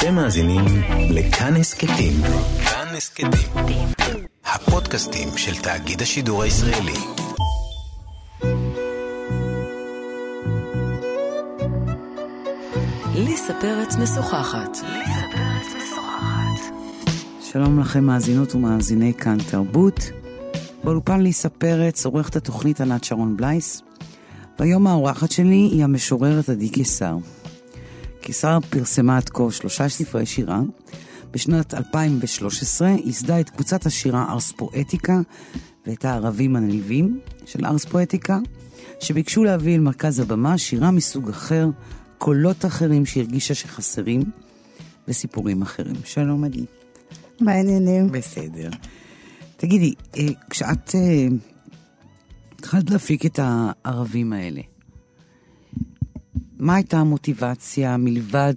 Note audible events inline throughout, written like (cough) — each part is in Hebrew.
אתם מאזינים לכאן הסכתים. כאן הסכתים. הפודקאסטים של תאגיד השידור הישראלי. ליסה פרץ משוחחת. שלום לכם מאזינות ומאזיני כאן תרבות. באולפן ליסה פרץ עורכת התוכנית ענת שרון בלייס. והיום האורחת שלי היא המשוררת עדי קיסר. קיסר פרסמה עד כה שלושה ספרי שירה. בשנת 2013 ייסדה את קבוצת השירה ארס פואטיקה ואת הערבים הנלווים של ארס פואטיקה, שביקשו להביא אל מרכז הבמה שירה מסוג אחר, קולות אחרים שהרגישה שחסרים, וסיפורים אחרים. שלום עדי. מה העניינים? בסדר. תגידי, אה, כשאת אה, התחלת להפיק את הערבים האלה, מה הייתה המוטיבציה מלבד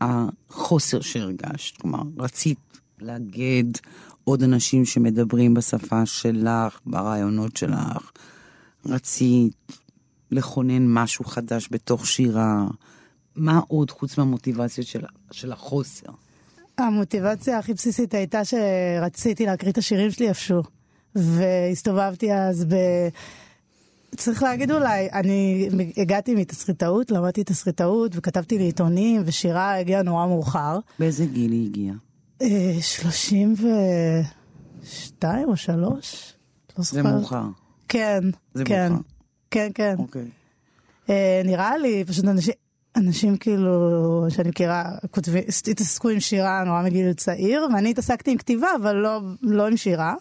החוסר שהרגשת? כלומר, רצית לאגד עוד אנשים שמדברים בשפה שלך, ברעיונות שלך, רצית לכונן משהו חדש בתוך שירה. מה עוד חוץ מהמוטיבציות של, של החוסר? המוטיבציה הכי בסיסית הייתה שרציתי להקריא את השירים שלי איפשהו. והסתובבתי אז ב... צריך להגיד אולי, אני הגעתי מתסריטאות, למדתי תסריטאות וכתבתי לעיתונים ושירה הגיעה נורא מאוחר. באיזה גיל היא הגיעה? אה, שלושים ושתיים או שלוש? לא זה מאוחר. כן, זה כן. מאוחר. כן, כן. אוקיי. אה, נראה לי, פשוט אנשים, אנשים כאילו, שאני מכירה, כותבים, התעסקו עם שירה נורא מגיל צעיר, ואני התעסקתי עם כתיבה, אבל לא, לא עם שירה.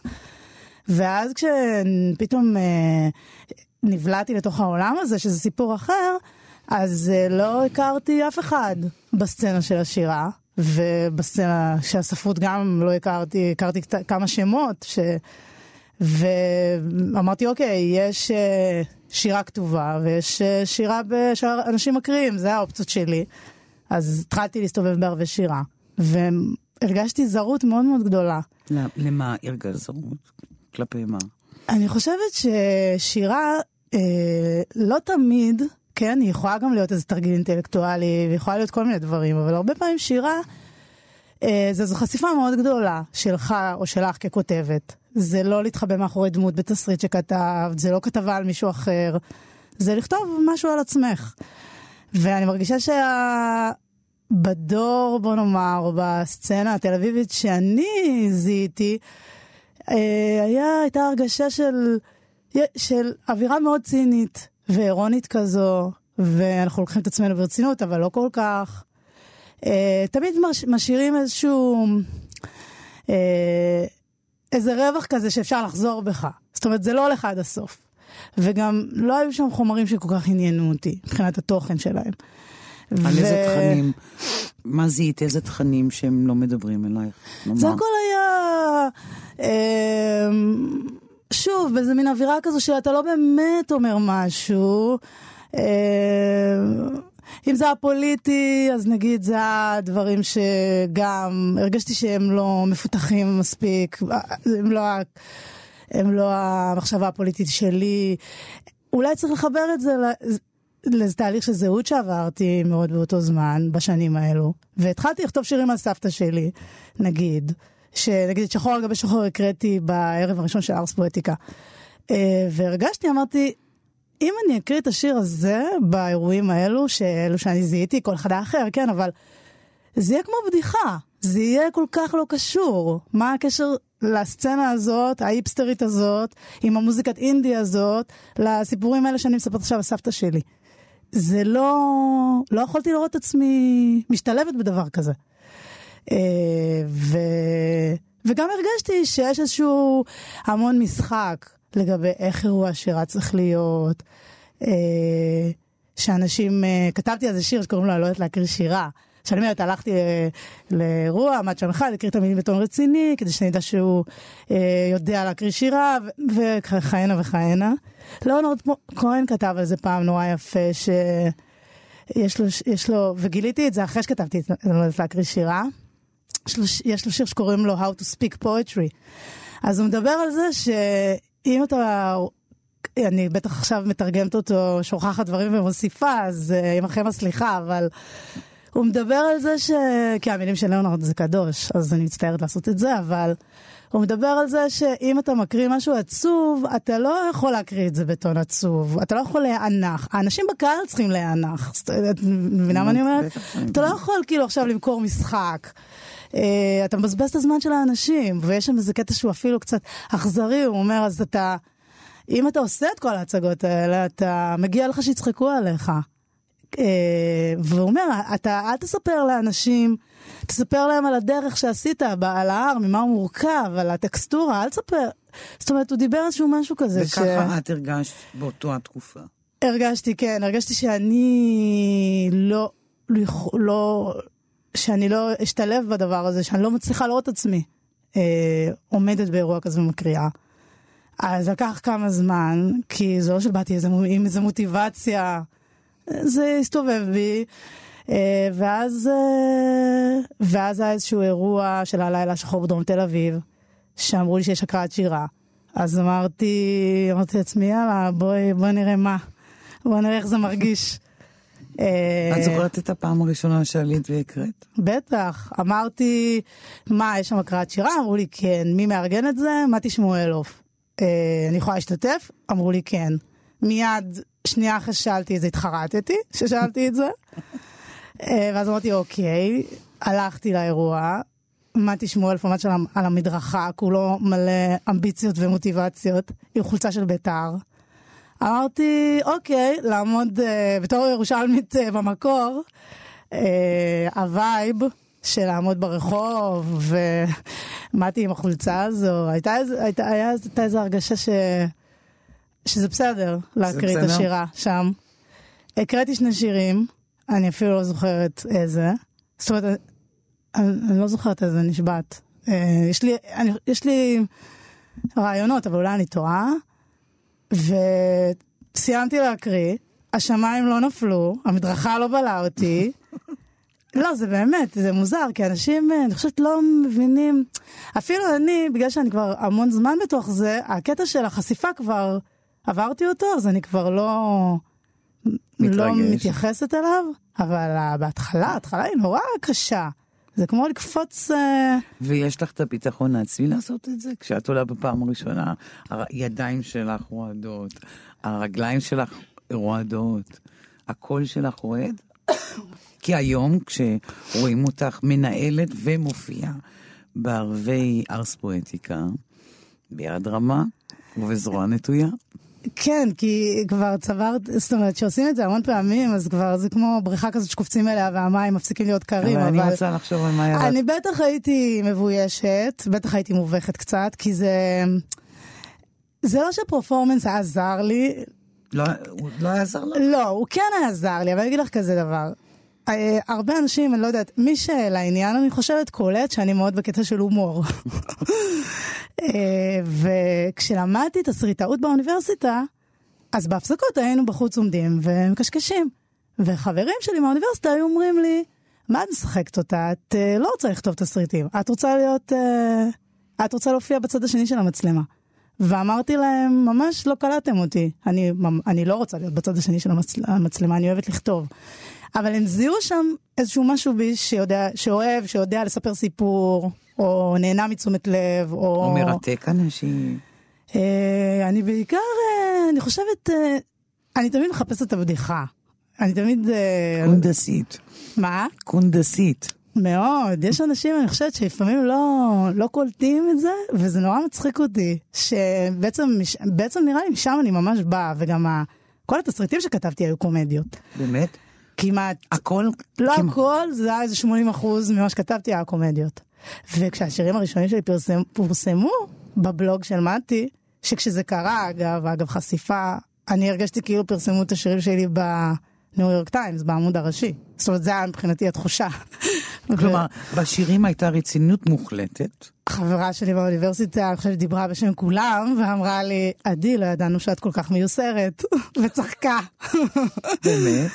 ואז כשפתאום אה, נבלעתי לתוך העולם הזה, שזה סיפור אחר, אז אה, לא הכרתי אף אחד בסצנה של השירה, ובסצנה של הספרות גם לא הכרתי, הכרתי כמה שמות, ש... ואמרתי, אוקיי, יש אה, שירה כתובה ויש אה, שירה שאנשים מקריאים, זה האופציות שלי. אז התחלתי להסתובב בערבי שירה, והרגשתי זרות מאוד מאוד גדולה. למ- למה הרגשת זרות? כלפי מה? אני חושבת ששירה לא תמיד, כן, היא יכולה גם להיות איזה תרגיל אינטלקטואלי, ויכולה להיות כל מיני דברים, אבל הרבה פעמים שירה, אה, זו חשיפה מאוד גדולה שלך או שלך ככותבת. זה לא להתחבא מאחורי דמות בתסריט שכתבת, זה לא כתבה על מישהו אחר, זה לכתוב משהו על עצמך. ואני מרגישה שבדור, בוא נאמר, בסצנה התל אביבית שאני זיהיתי, אה, היה, הייתה הרגשה של, של אווירה מאוד צינית ואירונית כזו, ואנחנו לוקחים את עצמנו ברצינות, אבל לא כל כך. אה, תמיד מש, משאירים איזשהו, אה, איזה רווח כזה שאפשר לחזור בך. זאת אומרת, זה לא הולך עד הסוף. וגם לא היו שם חומרים שכל כך עניינו אותי, מבחינת התוכן שלהם. על איזה תכנים? מה זיהית? איזה תכנים שהם לא מדברים אלייך? זה הכל היה, אה, שוב, באיזה מין אווירה כזו שאתה לא באמת אומר משהו. אה, אם זה הפוליטי, אז נגיד זה הדברים שגם הרגשתי שהם לא מפותחים מספיק, הם לא, הם לא המחשבה הפוליטית שלי. אולי צריך לחבר את זה ל- לאיזה תהליך של זהות שעברתי מאוד באותו זמן, בשנים האלו. והתחלתי לכתוב שירים על סבתא שלי, נגיד, שנגיד שחור על גבי שחור הקראתי בערב הראשון של ארס פואטיקה. אה, והרגשתי, אמרתי, אם אני אקריא את השיר הזה באירועים האלו, שאלו שאני זיהיתי, כל אחד אחר, כן, אבל זה יהיה כמו בדיחה, זה יהיה כל כך לא קשור. מה הקשר לסצנה הזאת, ההיפסטרית הזאת, עם המוזיקת אינדי הזאת, לסיפורים האלה שאני מספרת עכשיו על סבתא שלי. זה לא, לא יכולתי לראות את עצמי משתלבת בדבר כזה. אה, ו... וגם הרגשתי שיש איזשהו המון משחק לגבי איך אירוע שירה צריך להיות. אה, שאנשים, אה, כתבתי על זה שיר שקוראים לו אני לא יודעת להקריא שירה. שאני אומרת, הלכתי לאירוע, עמד שם אחד, הקריא את המילים בטון רציני, כדי שאני אדע שהוא אה, יודע להקריא שירה, וכהנה וכהנה. ליאונרד כהן כתב על זה פעם נורא יפה, שיש לו, יש לו, וגיליתי את זה אחרי שכתבתי את אני לא להקריא שירה. יש לו, שיר שקוראים לו How to Speak Poetry. אז הוא מדבר על זה שאם אתה, אני בטח עכשיו מתרגמת אותו, שוכחת דברים ומוסיפה, אז uh, עמכם הסליחה, אבל הוא מדבר על זה ש... כי המילים של ליאונרד זה קדוש, אז אני מצטערת לעשות את זה, אבל הוא מדבר על זה שאם אתה מקריא משהו עצוב, אתה לא יכול להקריא את זה בטון עצוב, אתה לא יכול להיאנח. האנשים בקהל צריכים להיאנח. את מבינה מה אני אומרת? אתה לא יכול כאילו עכשיו למכור משחק. Uh, אתה מבזבז את הזמן של האנשים, ויש שם איזה קטע שהוא אפילו קצת אכזרי, הוא אומר, אז אתה, אם אתה עושה את כל ההצגות האלה, אתה, מגיע לך שיצחקו עליך. Uh, והוא אומר, אתה אל תספר לאנשים, תספר להם על הדרך שעשית, על ההר, ממה הוא מורכב, על הטקסטורה, אל תספר. זאת אומרת, הוא דיבר איזשהו משהו כזה. וככה ש... את הרגשת באותו התקופה. הרגשתי, כן, הרגשתי שאני לא, לא, לא שאני לא אשתלב בדבר הזה, שאני לא מצליחה לראות את עצמי אה, עומדת באירוע כזה ומקריאה. אז לקח כמה זמן, כי זה לא שבאתי איזה, עם איזה מוטיבציה, זה הסתובב בי. אה, ואז, אה, ואז היה איזשהו אירוע של הלילה השחור בדרום תל אביב, שאמרו לי שיש הקראת שירה. אז אמרתי, אמרתי לעצמי, יאללה, בואי, בואי נראה מה. בואי נראה איך זה מרגיש. אה, את זוכרת את הפעם הראשונה שעלית והקראת? בטח. אמרתי, מה, יש שם הקראת שירה? אמרו לי, כן. מי מארגן את זה? מתי שמואלוף. אה, אני יכולה להשתתף? אמרו לי, כן. מיד, שנייה אחרי ששאלתי את זה, התחרטתי ששאלתי את זה. אה, ואז אמרתי, אוקיי. הלכתי לאירוע. מתי שמואלף עמד שם על המדרכה, כולו מלא אמביציות ומוטיבציות, עם חולצה של בית"ר. אמרתי, אוקיי, לעמוד uh, בתור ירושלמית uh, במקור, אה, ה vibe של לעמוד ברחוב, ומתי עם החולצה הזו, הייתה, הייתה, הייתה, הייתה איזו הרגשה ש... שזה בסדר להקריא את השירה שם. הקראתי שני שירים, אני אפילו לא זוכרת איזה. זאת אומרת, אני, אני לא זוכרת איזה, נשבעת. אה, יש לי, אני, יש לי רעיונות, אבל אולי אני טועה. וסיימתי להקריא, השמיים לא נפלו, המדרכה לא בלעה אותי. (laughs) לא, זה באמת, זה מוזר, כי אנשים, אה, אני חושבת, לא מבינים. אפילו אני, בגלל שאני כבר המון זמן בתוך זה, הקטע של החשיפה כבר, עברתי אותו, אז אני כבר לא... מתרגש. לא מתייחסת אליו, אבל בהתחלה, ההתחלה היא נורא קשה. זה כמו לקפוץ... אה, ויש לך את הביטחון העצמי לעשות את זה? כשאת עולה בפעם הראשונה, הידיים שלך רועדות, הרגליים שלך רועדות, הקול שלך רועד? כי היום כשרואים אותך מנהלת ומופיעה בערבי ארס פואטיקה, ביד רמה ובזרוע נטויה, כן, כי כבר צברת, זאת אומרת, כשעושים את זה המון פעמים, אז כבר זה כמו בריכה כזאת שקופצים אליה והמים מפסיקים להיות קרים, אבל... אני רוצה לחשוב על מה ירד. אני בטח הייתי מבוישת, בטח הייתי מובכת קצת, כי זה... זה לא שפרפורמנס עזר לי. לא, הוא לא עזר לך? לא, הוא כן עזר לי, אבל אני אגיד לך כזה דבר. אה, הרבה אנשים, אני לא יודעת, מי שלעניין, אני חושבת, קולט שאני מאוד בקטע של הומור. (laughs) אה, וכשלמדתי את הסריטאות באוניברסיטה, אז בהפסקות היינו בחוץ עומדים ומקשקשים. וחברים שלי מהאוניברסיטה היו אומרים לי, מה את משחקת אותה? את uh, לא רוצה לכתוב תסריטים, את רוצה להיות... את רוצה להופיע בצד השני של המצלמה. ואמרתי להם, ממש לא קלטתם אותי. אני, אני לא רוצה להיות בצד השני של המצלמה, אני אוהבת לכתוב. אבל הם זיהו שם איזשהו משהו בי שיודע, שאוהב, שיודע לספר סיפור, או נהנה מתשומת לב, או... או מרתק אנשים. אה, אני בעיקר, אה, אני חושבת, אה, אני תמיד מחפשת את הבדיחה. אני תמיד... אה, קונדסית. מה? קונדסית. מאוד. יש אנשים, אני חושבת, שלפעמים לא, לא קולטים את זה, וזה נורא מצחיק אותי. שבעצם בעצם נראה לי משם אני ממש באה, וגם ה, כל התסריטים שכתבתי היו קומדיות. באמת? כמעט. הכל? לא כמעט. הכל, זה היה איזה 80 אחוז ממה שכתבתי היה קומדיות. וכשהשירים הראשונים שלי פרסם, פורסמו בבלוג של מתי, שכשזה קרה, אגב, אגב חשיפה, אני הרגשתי כאילו פרסמו את השירים שלי בניו יורק טיימס, בעמוד הראשי. זאת אומרת, זה היה מבחינתי התחושה. (laughs) כלומר, בשירים הייתה רצינות מוחלטת. חברה שלי באוניברסיטה, אני חושבת, דיברה בשם כולם, ואמרה לי, עדי, לא ידענו שאת כל כך מיוסרת, (laughs) וצחקה. באמת?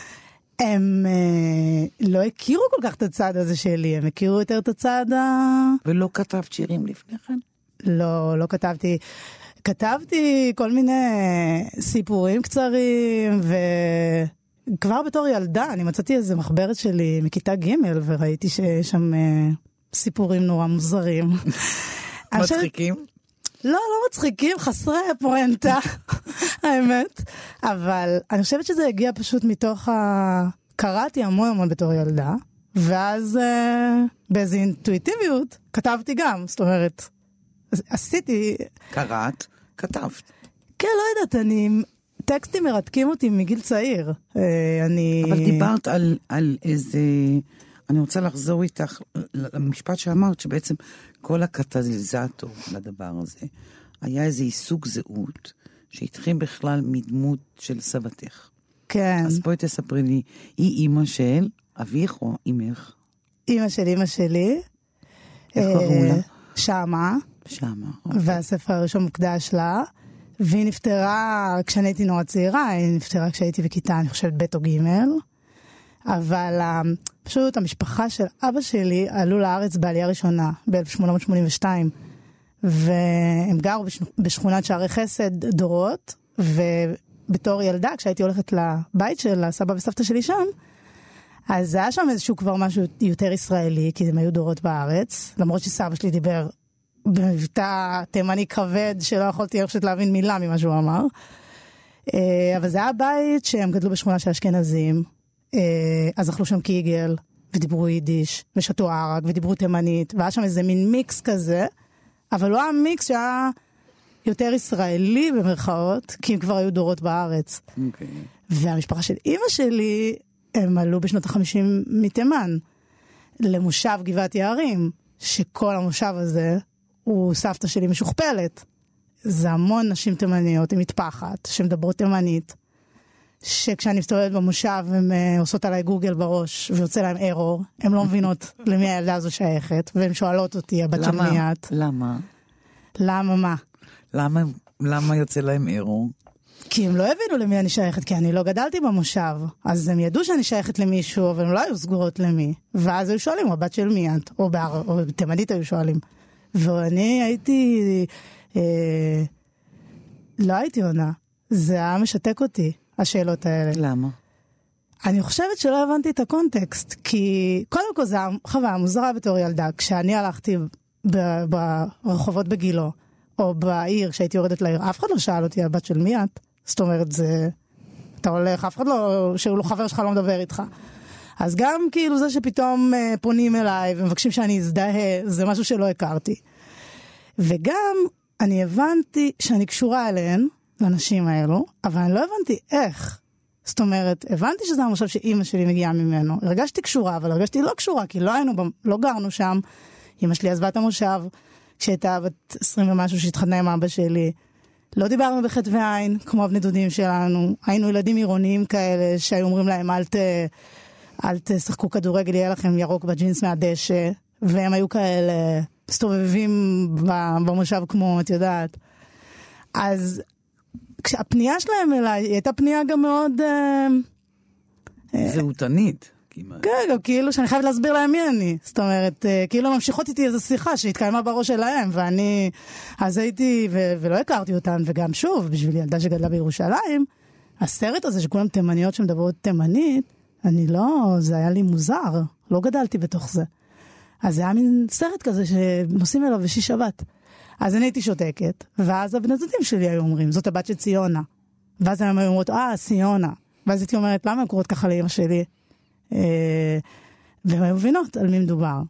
הם אה, לא הכירו כל כך את הצד הזה שלי, הם הכירו יותר את הצד ה... ולא כתבת שירים לפני כן? לא, לא כתבתי. כתבתי כל מיני סיפורים קצרים, כבר בתור ילדה, אני מצאתי איזה מחברת שלי מכיתה ג' וראיתי שיש שם אה, סיפורים נורא מוזרים. (laughs) מצחיקים? לא, לא מצחיקים, חסרי פואנטה, (laughs) האמת. אבל אני חושבת שזה הגיע פשוט מתוך ה... קראתי המון המון בתור ילדה, ואז אה, באיזו אינטואיטיביות כתבתי גם, זאת אומרת, עשיתי, קראת, כתבת. כן, לא יודעת, אני... טקסטים מרתקים אותי מגיל צעיר. אה, אני... אבל דיברת על, על איזה... אני רוצה לחזור איתך למשפט שאמרת, שבעצם כל הקטליזטור לדבר הזה היה איזה עיסוק זהות שהתחיל בכלל מדמות של סבתך. כן, אז בואי תספרי לי, היא אימא של אביך או אימך? אימא של אימא שלי. איך אה, קראו לה? שמה. שמה. והספר הראשון מוקדש לה. והיא נפטרה כשאני הייתי נורא צעירה, היא נפטרה כשהייתי בכיתה, אני חושבת, ב' או ג', אבל אה, פשוט המשפחה של אבא שלי עלו לארץ בעלייה ראשונה, ב-1882, והם גרו בשכ- בשכונת שערי חסד דורות, ובתור ילדה, כשהייתי הולכת לבית של הסבא וסבתא שלי שם, אז היה שם איזשהו כבר משהו יותר ישראלי, כי הם היו דורות בארץ, למרות שסבא שלי דיבר במבטא תימני כבד, שלא יכולתי פשוט להבין מילה ממה שהוא אמר. אה, אבל זה היה בית שהם גדלו בשכונה של אשכנזים, אז אכלו שם קיגל, ודיברו יידיש, ושתו ערק, ודיברו תימנית, והיה שם איזה מין מיקס כזה, אבל לא היה מיקס שהיה יותר ישראלי במרכאות, כי הם כבר היו דורות בארץ. אוקיי. והמשפחה של אימא שלי, הם עלו בשנות החמישים מתימן, למושב גבעת יערים, שכל המושב הזה הוא סבתא שלי משוכפלת. זה המון נשים תימניות עם מטפחת, שמדברות תימנית, שכשאני מסתובבת במושב הן אה, עושות עליי גוגל בראש ויוצא להם ארור, הן לא מבינות (laughs) למי הילדה הזו שייכת, והן שואלות אותי, הבת של? מי את? למה? למה מה? למה? למה יוצא להם ארור? כי הם לא הבינו למי אני שייכת, כי אני לא גדלתי במושב. אז הם ידעו שאני שייכת למישהו, אבל הם לא היו סגורות למי. ואז היו שואלים, הבת של מי את? או, בער, או בתימנית היו שואלים. ואני הייתי... אה, לא הייתי עונה. זה היה משתק אותי, השאלות האלה. למה? אני חושבת שלא הבנתי את הקונטקסט, כי קודם כל זו חוויה מוזרה בתור ילדה. כשאני הלכתי ב- ברחובות בגילו, או בעיר, כשהייתי יורדת לעיר, אף אחד לא שאל אותי הבת של מי את. זאת אומרת, זה... אתה הולך, אף אחד לא... שהוא לא חבר שלך לא מדבר איתך. אז גם כאילו זה שפתאום אה, פונים אליי ומבקשים שאני אזדהה, זה משהו שלא הכרתי. וגם אני הבנתי שאני קשורה אליהן, לנשים האלו, אבל אני לא הבנתי איך. זאת אומרת, הבנתי שזה המושב שאימא שלי מגיעה ממנו. הרגשתי קשורה, אבל הרגשתי לא קשורה, כי לא היינו, לא גרנו שם. אימא שלי עזבה את המושב כשהייתה בת 20 ומשהו שהתחתנה עם אבא שלי. לא דיברנו בחטא ועין, כמו הבני דודים שלנו. היינו ילדים עירוניים כאלה, שהיו אומרים להם, אל, ת, אל תשחקו כדורגל, יהיה לכם ירוק בג'ינס מהדשא. והם היו כאלה מסתובבים במושב כמו, את יודעת. אז כשהפנייה שלהם אליי, היא הייתה פנייה גם מאוד... אה, זהותנית. כמעט. כן, גם כאילו שאני חייבת להסביר להם מי אני. זאת אומרת, אה, כאילו ממשיכות איתי איזו שיחה שהתקיימה בראש שלהם, ואני... אז הייתי, ו- ולא הכרתי אותן, וגם שוב, בשביל ילדה שגדלה בירושלים, הסרט הזה שכולם תימניות שמדברות תימנית, אני לא... זה היה לי מוזר, לא גדלתי בתוך זה. אז זה היה מין סרט כזה שנוסעים אליו בשישי שבת. אז אני הייתי שותקת, ואז הבני דודים שלי היו אומרים, זאת הבת של ציונה. ואז הם היו אומרות, אה, ציונה. ואז הייתי אומרת, למה הן קוראות ככה לאמא שלי? אה, והן היו מבינות על מי מדובר.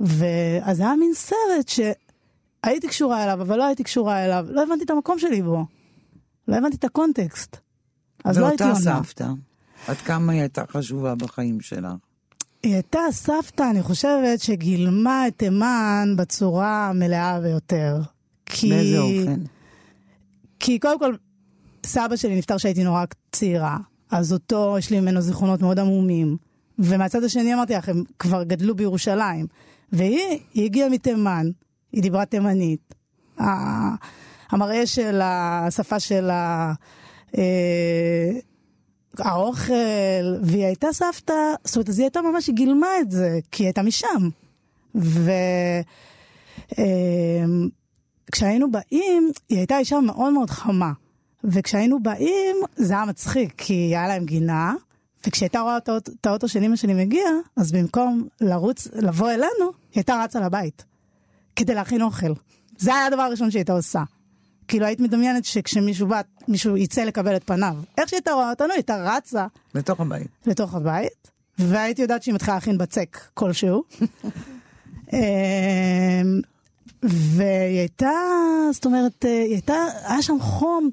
ואז היה מין סרט שהייתי קשורה אליו, אבל לא הייתי קשורה אליו. לא הבנתי את המקום שלי בו. לא הבנתי את הקונטקסט. אז לא הייתי ואותה עונה. סבתא, עד כמה היא הייתה חשובה בחיים שלך? היא הייתה הסבתא, אני חושבת, שגילמה את תימן בצורה המלאה ביותר. כי... באיזה אופן? כי קודם כל, סבא שלי נפטר כשהייתי נורא צעירה, אז אותו, יש לי ממנו זיכרונות מאוד עמומים. ומהצד השני אמרתי לך, הם כבר גדלו בירושלים. והיא היא הגיעה מתימן, היא דיברה תימנית. המראה שלה, השפה שלה, אה, האוכל, והיא הייתה סבתא, זאת אומרת, אז היא הייתה ממש, היא גילמה את זה, כי היא הייתה משם. ו... אה, כשהיינו באים, היא הייתה אישה מאוד מאוד חמה. וכשהיינו באים, זה היה מצחיק, כי היה להם גינה, וכשהייתה רואה את האוטו- של אמא שלי מגיע, אז במקום לרוץ, לבוא אלינו, היא הייתה רצה לבית. כדי להכין אוכל. זה היה הדבר הראשון שהיא הייתה עושה. כאילו היית מדמיינת שכשמישהו בא, מישהו יצא לקבל את פניו. איך שהיא הייתה רואה אותנו, היא הייתה רצה לתוך הבית. לתוך הבית, והייתי יודעת שהיא מתחילה להכין בצק כלשהו. (laughs) והיא הייתה, זאת אומרת, אה, היא הייתה, היה שם חום.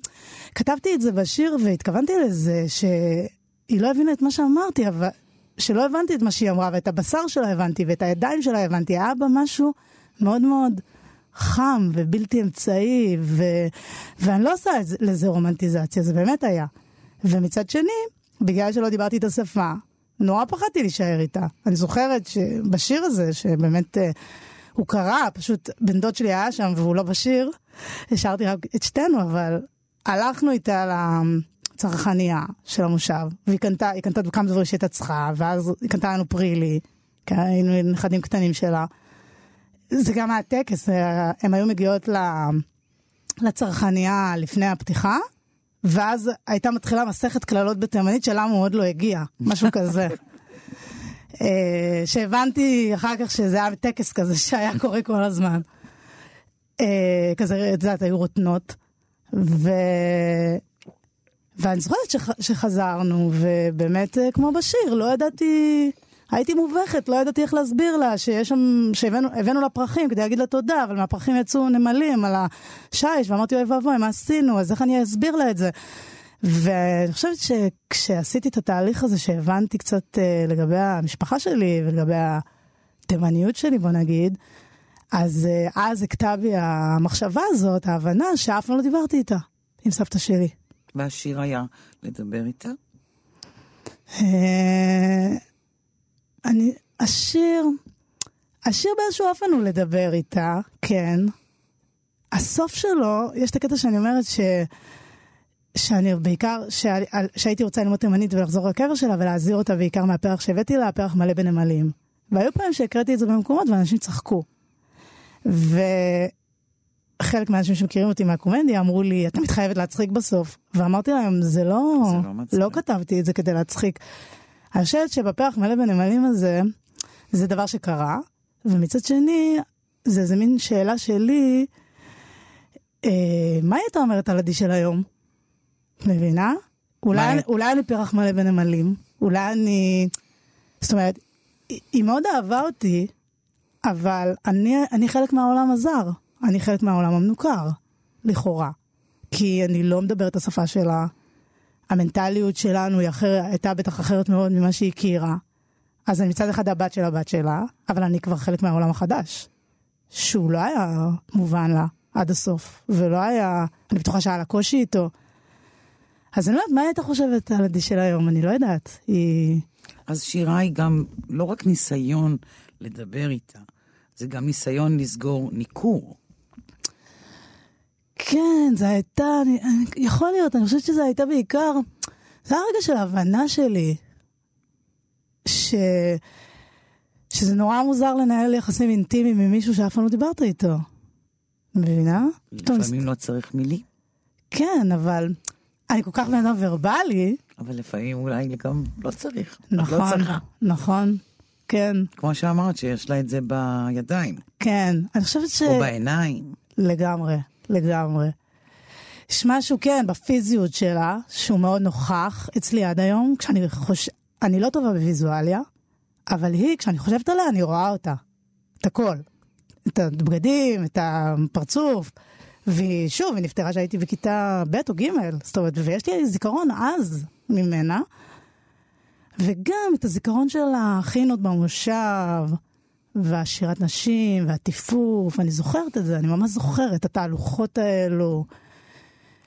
כתבתי את זה בשיר והתכוונתי לזה שהיא לא הבינה את מה שאמרתי, אבל שלא הבנתי את מה שהיא אמרה, ואת הבשר שלה הבנתי, ואת הידיים שלה הבנתי. היה בה משהו מאוד מאוד חם ובלתי אמצעי, ו... ואני לא עושה לזה רומנטיזציה, זה באמת היה. ומצד שני, בגלל שלא דיברתי את השפה, נורא פחדתי להישאר איתה. אני זוכרת שבשיר הזה, שבאמת אה, הוא קרה, פשוט בן דוד שלי היה שם והוא לא בשיר, השארתי רק את שתינו, אבל הלכנו איתה לצרכנייה של המושב, והיא קנתה, היא קנתה כמה דברים שהייתה צריכה, ואז היא קנתה לנו פרילי, כי היינו נכדים קטנים שלה. זה גם היה טקס, אה, הן היו מגיעות ל- לצרכנייה לפני הפתיחה, ואז הייתה מתחילה מסכת קללות בתימנית שלמה הוא עוד לא הגיע, משהו כזה. (laughs) אה, שהבנתי אחר כך שזה היה טקס כזה (laughs) שהיה קורה כל הזמן. אה, כזה, את יודעת, היו רוטנות. ו... ואני זוכרת שח... שחזרנו, ובאמת, אה, כמו בשיר, לא ידעתי, הייתי מובכת, לא ידעתי איך להסביר לה שיש שם, שהבאנו הבאנו לה פרחים כדי להגיד לה תודה, אבל מהפרחים יצאו נמלים על השיש, ואמרתי, אוי ואבוי, מה עשינו? אז איך אני אסביר לה את זה? ואני חושבת שכשעשיתי את התהליך הזה, שהבנתי קצת אה, לגבי המשפחה שלי ולגבי התימניות שלי, בוא נגיד, אז אה, אז הכתה בי המחשבה הזאת, ההבנה שאף פעם לא דיברתי איתה, עם סבתא שלי. והשיר היה לדבר איתה? אה, אני, השיר, השיר באיזשהו אופן הוא לדבר איתה, כן. הסוף שלו, יש את הקטע שאני אומרת ש... שאני בעיקר, שה- שהייתי רוצה ללמוד תימנית ולחזור לקבר שלה ולהזהיר אותה בעיקר מהפרח שהבאתי לה, הפרח מלא בנמלים. והיו פעמים שהקראתי את זה במקומות ואנשים צחקו. וחלק מהאנשים שמכירים אותי מהקומדיה אמרו לי, אתה מתחייבת להצחיק בסוף. ואמרתי להם, זה לא, זה לא מצחיק." לא כתבתי את זה כדי להצחיק. אני חושבת שבפרח מלא בנמלים הזה, זה דבר שקרה, ומצד שני, זה איזה מין שאלה שלי, אה, מה היא הייתה אומרת על עדי של היום? מבינה? אולי, אולי אני פרח מלא בנמלים, אולי אני... זאת אומרת, היא, מאוד אהבה אותי, אבל אני, אני חלק מהעולם הזר, אני חלק מהעולם המנוכר, לכאורה. כי אני לא מדברת את השפה שלה, המנטליות שלנו היא אחר, הייתה בטח אחרת מאוד ממה שהיא הכירה. אז אני מצד אחד הבת של הבת שלה, אבל אני כבר חלק מהעולם החדש, שהוא לא היה מובן לה עד הסוף, ולא היה, אני בטוחה שהיה לה קושי איתו. אז אני לא יודעת, מה הייתה חושבת על עדי של היום? אני לא יודעת. היא... אז שירה היא גם לא רק ניסיון לדבר איתה, זה גם ניסיון לסגור ניכור. כן, זה הייתה, אני, אני, יכול להיות, אני חושבת שזה הייתה בעיקר, זה היה רגע של הבנה שלי, ש, שזה נורא מוזר לנהל יחסים אינטימיים עם מישהו שאף פעם לא דיברת איתו. מבינה? לפעמים לא צריך מילים, כן, אבל אני כל כך בן אדם ורבלי, אבל לפעמים אולי גם לא צריך. לא נכון, צריכה. נכון, כן, כמו שאמרת, שיש לה את זה בידיים, כן. אני חושבת ש... או בעיניים. לגמרי, לגמרי. יש משהו, כן, בפיזיות שלה, שהוא מאוד נוכח אצלי עד היום, כשאני חוש... אני לא טובה בוויזואליה, אבל היא, כשאני חושבת עליה, אני רואה אותה. את הכל. את הבגדים, את הפרצוף. ושוב, היא נפטרה כשהייתי בכיתה ב' או ג', זאת אומרת, ויש לי זיכרון עז ממנה. וגם את הזיכרון של החינות במושב, והשירת נשים, והטיפוף, אני זוכרת את זה, אני ממש זוכרת את התהלוכות האלו,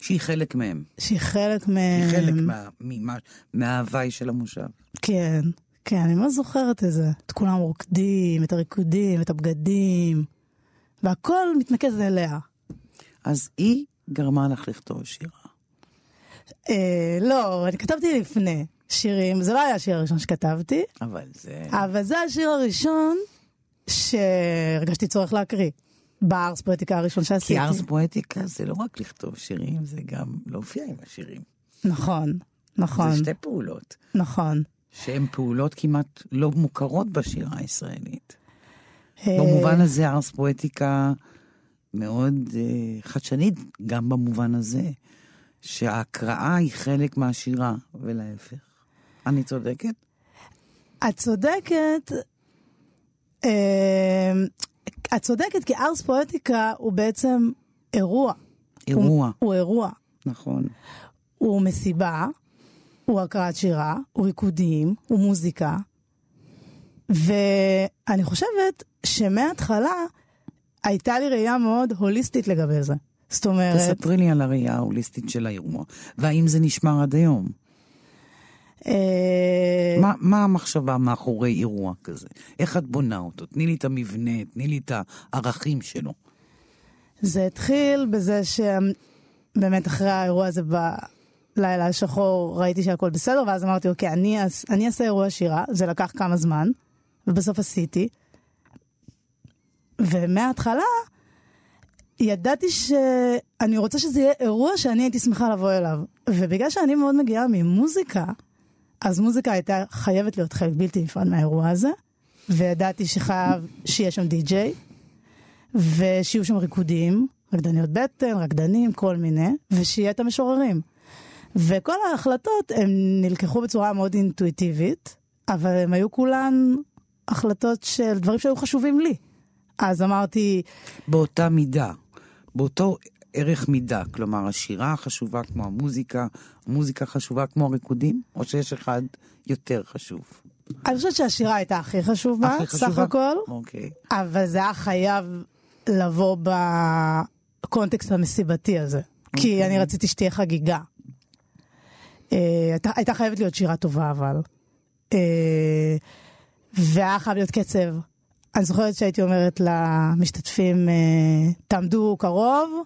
שהיא חלק מהם. שהיא חלק מהם. היא חלק מה- ממה- מההוואי של המושב. כן, כן, אני ממש זוכרת את זה. את כולם רוקדים, את הריקודים, את הבגדים, והכל מתנקז אליה. אז היא גרמה לך לכתוב שירה. אה, לא, אני כתבתי לפני שירים, זה לא היה השיר הראשון שכתבתי, אבל זה... אבל זה השיר הראשון שהרגשתי צורך להקריא. בארס פואטיקה הראשון שעשיתי. כי ארס פואטיקה זה לא רק לכתוב שירים, זה גם להופיע עם השירים. נכון, נכון, זה שתי פעולות. נכון. שהן פעולות כמעט לא מוכרות בשירה הישראלית. אה, במובן הזה ארס פואטיקה מאוד אה, חדשנית, גם במובן הזה, שההקראה היא חלק מהשירה, ולהפך. אני צודקת? את צודקת. אה, את צודקת, כי ארס פואטיקה הוא בעצם אירוע. אירוע, הוא, הוא אירוע. נכון. הוא מסיבה, הוא הקראת שירה, הוא ריקודים, הוא מוזיקה. ואני חושבת שמההתחלה הייתה לי ראייה מאוד הוליסטית לגבי זה. זאת אומרת, תספרי לי על הראייה ההוליסטית של האירוע, והאם זה נשמר עד היום. אה, מה, מה המחשבה מאחורי אירוע כזה? איך את בונה אותו? תני לי את המבנה, תני לי את הערכים שלו. זה התחיל בזה שבאמת אחרי האירוע הזה בלילה השחור ראיתי שהכל בסדר, ואז אמרתי, אוקיי, אני, אני אעשה אירוע שירה, זה לקח כמה זמן, ובסוף עשיתי. ומההתחלה ידעתי שאני רוצה שזה יהיה אירוע שאני הייתי שמחה לבוא אליו. ובגלל שאני מאוד מגיעה ממוזיקה, אז מוזיקה הייתה חייבת להיות חלק בלתי נפרד מהאירוע הזה, וידעתי שחייב שיהיה שם די-ג'יי, ושיהיו שם ריקודים, רקדניות בטן, רקדנים, כל מיני, ושיהיה את המשוררים. וכל ההחלטות הן נלקחו בצורה מאוד אינטואיטיבית, אבל הן היו כולן החלטות של דברים שהיו חשובים לי. אז אמרתי, באותה מידה, באותו ערך מידה, כלומר השירה חשובה כמו המוזיקה, המוזיקה חשובה כמו הריקודים, או שיש אחד יותר חשוב? אני חושבת שהשירה הייתה הכי חשובה, הכי חשובה? סך הכל, אוקיי. אבל זה היה חייב לבוא בקונטקסט המסיבתי הזה. כי אני רציתי שתהיה חגיגה. אה, הייתה- הייתה חייבת להיות שירה טובה, אבל. אה, והיה חייב להיות קצב. אני זוכרת שהייתי אומרת למשתתפים, אה, תעמדו קרוב,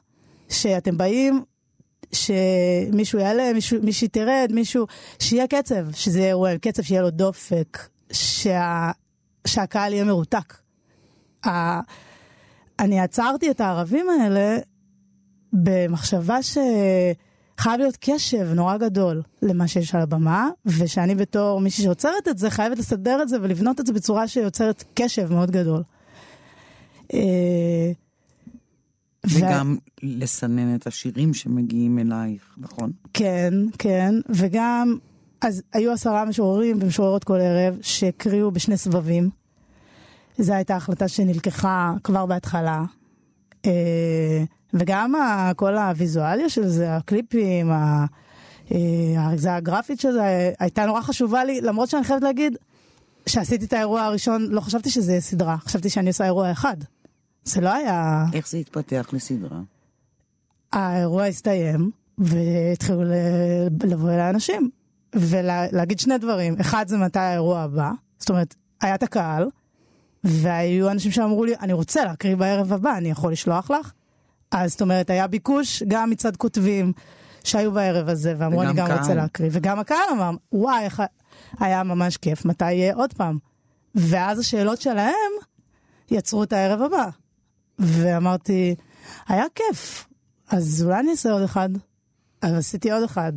שאתם באים, שמישהו יעלה, מישהו, מישהי תרד, מישהו, שיהיה קצב, שזה יהיה אירוע קצב, שיהיה לו דופק, שה, שהקהל יהיה מרותק. ה- אני עצרתי את הערבים האלה במחשבה שחייב להיות קשב נורא גדול למה שיש על הבמה, ושאני בתור מישהי שעוצרת את זה, חייבת לסדר את זה ולבנות את זה בצורה שיוצרת קשב מאוד גדול. אה, ו- וגם לסנן את השירים שמגיעים אלייך, נכון? כן, כן, וגם, אז היו עשרה משוררים ומשוררות כל ערב שהקריאו בשני סבבים. זו הייתה החלטה שנלקחה כבר בהתחלה. אה, וגם ה- כל הוויזואליה של זה, הקליפים, ה- אה, האריזה הגרפית של זה, הייתה נורא חשובה לי, למרות שאני חייבת להגיד שעשיתי את האירוע הראשון, לא חשבתי שזה יהיה סדרה, חשבתי שאני עושה אירוע אחד. זה לא היה... איך זה התפתח לסדרה? האירוע הסתיים, והתחילו לבוא אליי אנשים, ולהגיד שני דברים. אחד זה מתי האירוע הבא, זאת אומרת, היה את הקהל, והיו אנשים שאמרו לי, אני רוצה להקריא בערב הבא, אני יכול לשלוח לך? אז זאת אומרת, היה ביקוש גם מצד כותבים שהיו בערב הזה, ואמרו, אני גם קהל. רוצה להקריא. וגם הקהל אמר, וואי, איך היה ממש כיף, מתי יהיה עוד פעם? ואז השאלות שלהם יצרו את הערב הבא. ואמרתי, היה כיף, אז אולי אני אעשה עוד אחד. אז עשיתי עוד אחד.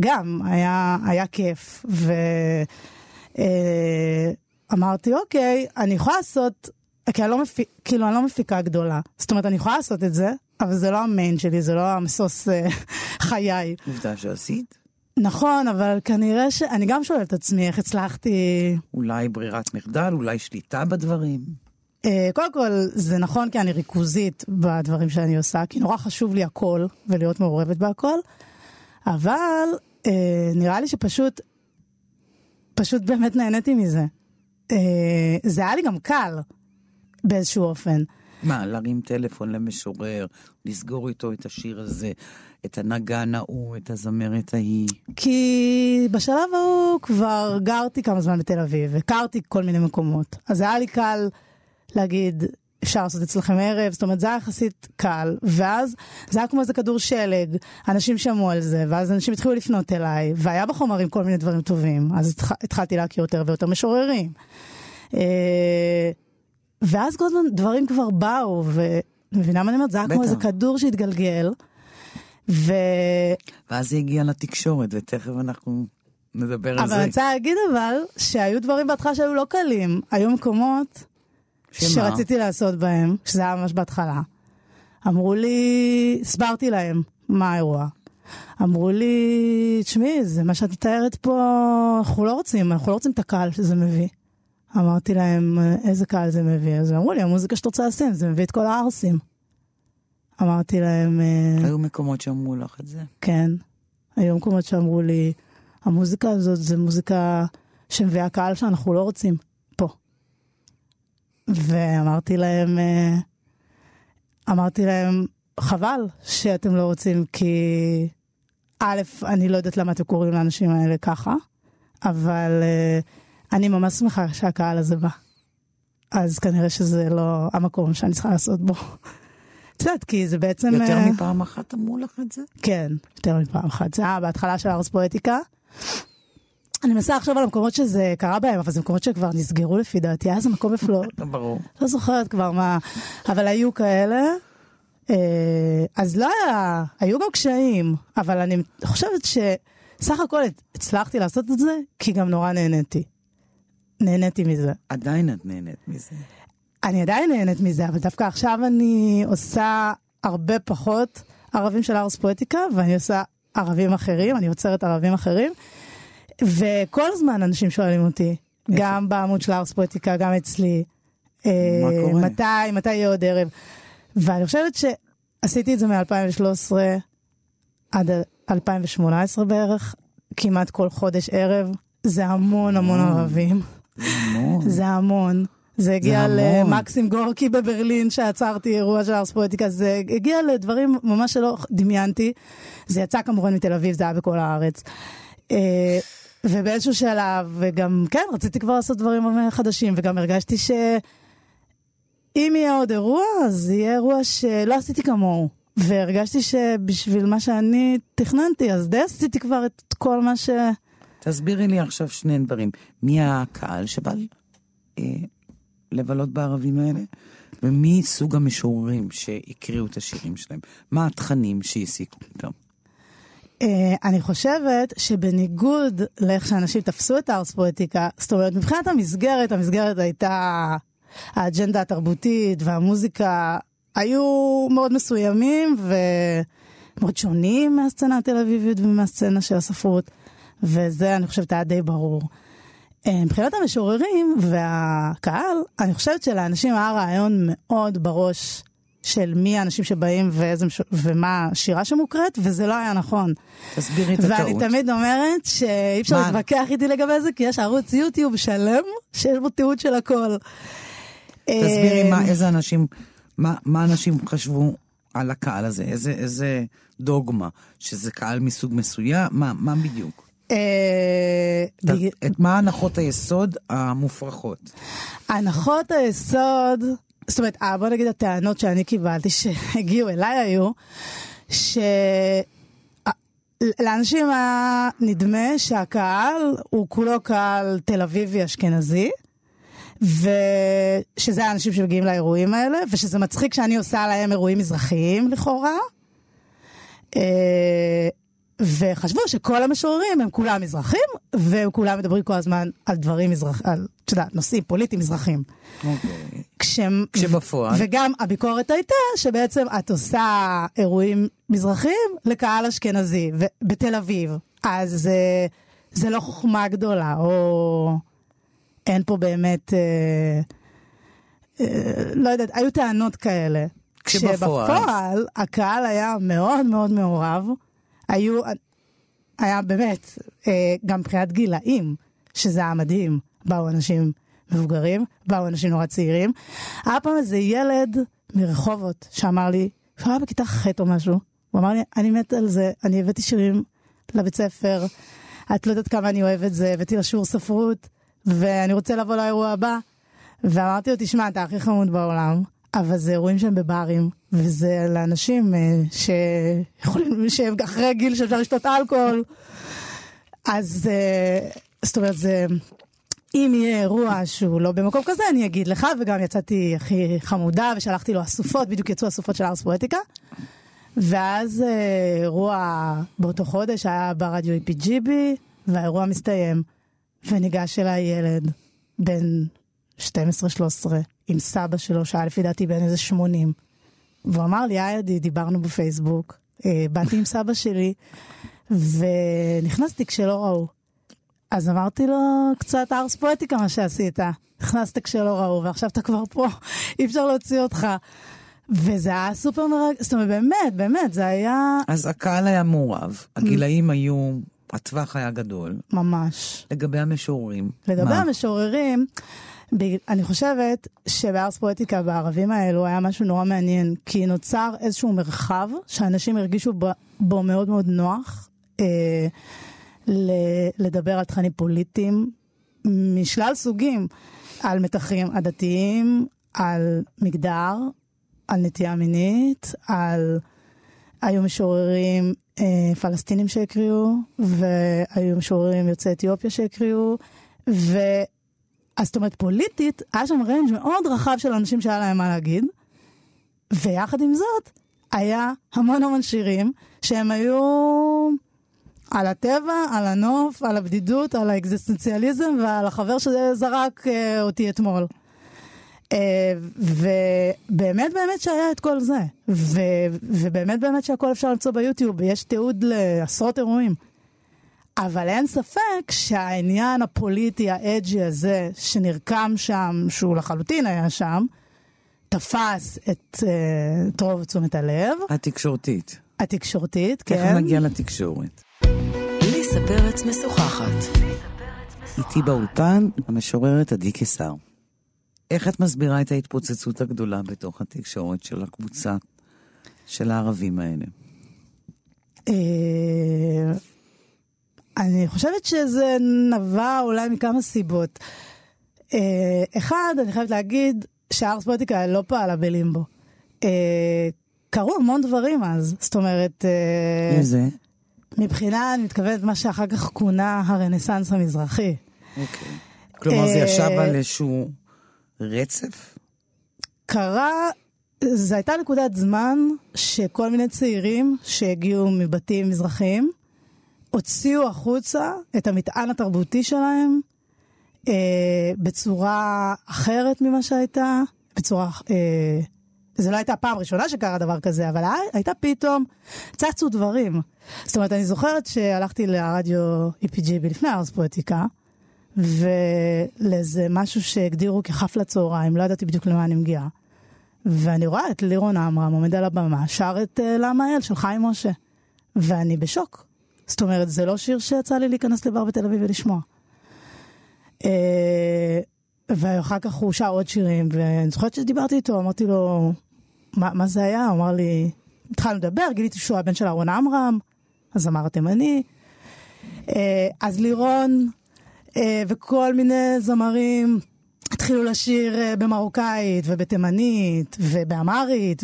גם, היה, היה כיף. ואמרתי, אוקיי, אני יכולה לעשות, כי אני לא, מפיק, כאילו, אני לא מפיקה גדולה. זאת אומרת, אני יכולה לעשות את זה, אבל זה לא המיין שלי, זה לא המשוש אה, (laughs) חיי. עובדה שעשית? נכון, אבל כנראה ש... אני גם שואלת את עצמי איך הצלחתי... אולי ברירת מחדל, אולי שליטה בדברים. אה, קודם כל, זה נכון כי אני ריכוזית בדברים שאני עושה, כי נורא חשוב לי הכל ולהיות מעורבת בהכל, אבל אה, נראה לי שפשוט, פשוט באמת נהניתי מזה. אה, זה היה לי גם קל באיזשהו אופן. מה, להרים טלפון למשורר, לסגור איתו את השיר הזה, את הנגן ההוא, את הזמרת ההיא. כי בשלב ההוא כבר גרתי כמה זמן בתל אביב, הכרתי כל מיני מקומות. אז היה לי קל להגיד, אפשר לעשות אצלכם ערב, זאת אומרת, זה היה יחסית קל. ואז זה היה כמו איזה כדור שלג, אנשים שמעו על זה, ואז אנשים התחילו לפנות אליי, והיה בחומרים כל מיני דברים טובים. אז התח... התחלתי להכיר יותר ויותר משוררים. ואז כל הזמן דברים כבר באו, ומבינה מה אני אומרת? זה היה כמו. איזה כדור שהתגלגל. ו... ואז זה הגיע לתקשורת, ותכף אנחנו נדבר על אבל זה. אני רוצה להגיד אבל, שהיו דברים בהתחלה שהיו לא קלים. היו מקומות שמה? שרציתי לעשות בהם, שזה היה ממש בהתחלה. אמרו לי, הסברתי להם מה האירוע. אמרו לי, תשמעי, זה מה שאת מתארת פה, אנחנו לא רוצים, אנחנו לא רוצים את הקהל שזה מביא. אמרתי להם, איזה קהל זה מביא? אז אמרו לי, המוזיקה שאתה רוצה לשים, זה מביא את כל הערסים. אמרתי להם, "אה, היו מקומות שאמרו לך את זה. כן. היו מקומות שאמרו לי, המוזיקה הזאת זה מוזיקה שמביאה קהל שאנחנו לא רוצים פה. ואמרתי להם, אה, אמרתי להם, חבל שאתם לא רוצים, כי א', אני לא יודעת למה אתם קוראים לאנשים האלה ככה, אבל אה, אני ממש שמחה שהקהל הזה בא. אז כנראה שזה לא המקום שאני צריכה לעשות בו. את יודעת, כי זה בעצם... יותר אה, מפעם אחת אמרו לך את זה? כן, יותר מפעם אחת. זה היה בהתחלה של ארס פואטיקה. אני מנסה לחשוב על המקומות שזה קרה בהם, אבל זה מקומות שכבר נסגרו לפי דעתי. היה איזה מקום בפלור, (laughs) ברור. לא זוכרת כבר מה, אבל היו כאלה. אה, אז לא היה, היו גם קשיים, אבל אני חושבת שסך הכל הצלחתי לעשות את זה, כי גם נורא נהניתי. נהניתי מזה. עדיין את נהנית מזה. אני עדיין נהנית מזה, אבל דווקא עכשיו אני עושה הרבה פחות ערבים של ארס פואטיקה, ואני עושה ערבים אחרים, אני יוצרת ערבים אחרים, וכל הזמן אנשים שואלים אותי, גם בעמוד של ארס פואטיקה, גם אצלי, אה, קורה? מתי, מתי יהיה עוד ערב. ואני חושבת שעשיתי את זה מ-2013 עד 2018 בערך, כמעט כל חודש ערב, זה המון המון ערבים. זה המון. זה הגיע המון. למקסים גורקי בברלין, שעצרתי אירוע של ארס פואטיקה, זה הגיע לדברים ממש שלא דמיינתי. זה יצא כמובן מתל אביב, זה היה בכל הארץ. אה, ובאיזשהו שלב, וגם, כן, רציתי כבר לעשות דברים חדשים, וגם הרגשתי שאם יהיה עוד אירוע, אז יהיה אירוע שלא עשיתי כמוהו. והרגשתי שבשביל מה שאני תכננתי, אז די עשיתי כבר את כל מה ש... תסבירי לי עכשיו שני דברים. מי הקהל שבא אה, לבלות בערבים האלה? ומי סוג המשוררים שהקריאו את השירים שלהם? מה התכנים שהעסיקו אותם? Uh, אני חושבת שבניגוד לאיך שאנשים תפסו את הארס פואטיקה, זאת אומרת, מבחינת המסגרת, המסגרת הייתה האג'נדה התרבותית והמוזיקה היו מאוד מסוימים ומאוד שונים מהסצנה התל אביבית ומהסצנה של הספרות, וזה אני חושבת היה די ברור. Uh, מבחינת המשוררים והקהל, אני חושבת שלאנשים היה רעיון מאוד בראש של מי האנשים שבאים ואיזה, ומה השירה שמוקראת, וזה לא היה נכון. תסבירי את ואני הטעות. תמיד אומרת שאי אפשר? להתווכח איתי לגבי זה, כי יש ערוץ יוטיוב שלם שיש בו תיעוד של הכל. תסבירי אה, מה, איזה אנשים, מה, מה אנשים חשבו על הקהל הזה, איזה, איזה דוגמה, שזה קהל מסוג מסוים, מה, מה בדיוק? אה, את מה הנחות היסוד המופרכות? הנחות היסוד, זאת אומרת, אה, בוא נגיד הטענות שאני קיבלתי שהגיעו אליי היו, שלאנשים היה נדמה שהקהל הוא כולו קהל תל אביבי אשכנזי, ושזה האנשים שמגיעים לאירועים האלה, ושזה מצחיק שאני עושה להם אירועים מזרחיים לכאורה. וחשבו שכל המשוררים הם כולם מזרחים, והם כולם מדברים כל הזמן על דברים מזרח... על, את יודעת, נושאים פוליטיים מזרחים. אוקיי. כשהם... כשבפועל? וגם הביקורת הייתה שבעצם את עושה אירועים מזרחיים לקהל אשכנזי, ו- בתל אביב. אז זה, זה לא חוכמה גדולה, או אין פה באמת... אה, אה, לא יודעת, היו טענות כאלה. כשבפועל? כשבפועל הקהל היה מאוד מאוד מעורב. היו, היה באמת, אה, גם מבחינת גילאים, שזה היה מדהים. באו אנשים מבוגרים, באו אנשים נורא צעירים. היה פעם איזה ילד מרחובות שאמר לי, שהוא היה בכיתה ח' או משהו, הוא אמר לי, אני מת על זה, אני הבאתי שירים לבית ספר, את לא יודעת כמה אני אוהב את זה, הבאתי לשיעור ספרות, ואני רוצה לבוא לאירוע הבא. ואמרתי לו, תשמע, אתה הכי חמוד בעולם, אבל זה אירועים שהם בברים, וזה לאנשים אה, שיכולים, (laughs) שהם אחרי הגיל שאפשר לשתות אלכוהול. אז אה, זאת אומרת, זה... אם יהיה אירוע שהוא לא במקום כזה, אני אגיד לך, וגם יצאתי הכי חמודה, ושלחתי לו אסופות, בדיוק יצאו אסופות של ארס פואטיקה. ואז אה, אירוע באותו חודש היה ברדיו EPGB, והאירוע מסתיים, וניגש אליי ילד בן 12-13 עם סבא שלו, שהיה לפי דעתי בן איזה 80. והוא אמר לי, היי עדי, דיברנו בפייסבוק, אה, באתי עם סבא שלי, ונכנסתי כשלא ראו. אז אמרתי לו, קצת ארס פואטיקה מה שעשית. נכנסת כשלא ראו, ועכשיו אתה כבר פה, אי אפשר להוציא אותך. וזה היה סופר מרגש, זאת אומרת, באמת, באמת, זה היה אז הקהל היה מעורב, הגילאים היו, הטווח היה גדול. ממש. לגבי המשוררים. לגבי מה? המשוררים, אני חושבת שבארס פואטיקה בערבים האלו היה משהו נורא מעניין, כי נוצר איזשהו מרחב שאנשים הרגישו בו מאוד מאוד נוח אה, לדבר על תכנים פוליטיים משלל סוגים, על מתחים עדתיים, על מגדר, על נטייה מינית, על... היו משוררים אה, פלסטינים שהקריאו, והיו משוררים יוצאי אתיופיה שהקריאו, ו... אז זאת אומרת, פוליטית, היה שם ריינג' מאוד רחב של אנשים שהיה להם מה להגיד, ויחד עם זאת, היה המון המון שירים שהם היו על הטבע, על הנוף, על הבדידות, על האקזיסטנציאליזם ועל החבר שזרק אה, אותי אתמול. אה, ובאמת באמת שהיה את כל זה. ובאמת באמת שהכל אפשר למצוא ביוטיוב, יש תיעוד לעשרות אירועים. אבל אין ספק שהעניין הפוליטי האג'י הזה שנרקם שם, שהוא לחלוטין היה שם, תפס את, אה, את רוב תשומת הלב, התקשורתית. התקשורתית, כן. נגיע לתקשורת. ליסה פרץ משוחחת. איתי באולפן, המשוררת עדי קיסר. איך את מסבירה את ההתפוצצות הגדולה בתוך התקשורת של הקבוצה של הערבים האלה? אני חושבת שזה נבע אולי מכמה סיבות. אה, אחד, אני חייבת להגיד שהארס פוליטיקה לא פעלה בלימבו. אה, קרו המון דברים אז, זאת אומרת, אה, איזה? מבחינה, אני מתכוונת מה שאחר כך כונה הרנסאנס המזרחי. אוקיי. כלומר, זה ישב על איזשהו רצף? קרה, זו הייתה נקודת זמן שכל מיני צעירים שהגיעו מבתים מזרחיים הוציאו החוצה את המטען התרבותי שלהם אה, בצורה אחרת ממה שהייתה, בצורה... אה, זו לא הייתה הפעם הראשונה שקרה דבר כזה, אבל הייתה פתאום, צצו דברים. זאת אומרת, אני זוכרת שהלכתי לרדיו EPGB לפני ארס פואטיקה, ולאיזה משהו שהגדירו כחפלת צהריים, לא ידעתי בדיוק למה אני מגיעה. ואני רואה את לירון עמרם עומד על הבמה, שר את uh, למה אל של חיים משה. ואני בשוק. זאת אומרת, זה לא שיר שיצא לי להיכנס לבר בתל אביב ולשמוע. Uh, ואחר כך הוא שר עוד שירים, ואני זוכרת שדיברתי איתו, אמרתי לו, מה, מה זה היה? הוא אמר לי, התחלנו לדבר, גיליתי שהוא הבן של אהרון עמרם, הזמר התימני. Uh, אז לירון uh, וכל מיני זמרים התחילו לשיר במרוקאית ובתימנית ובאמרית,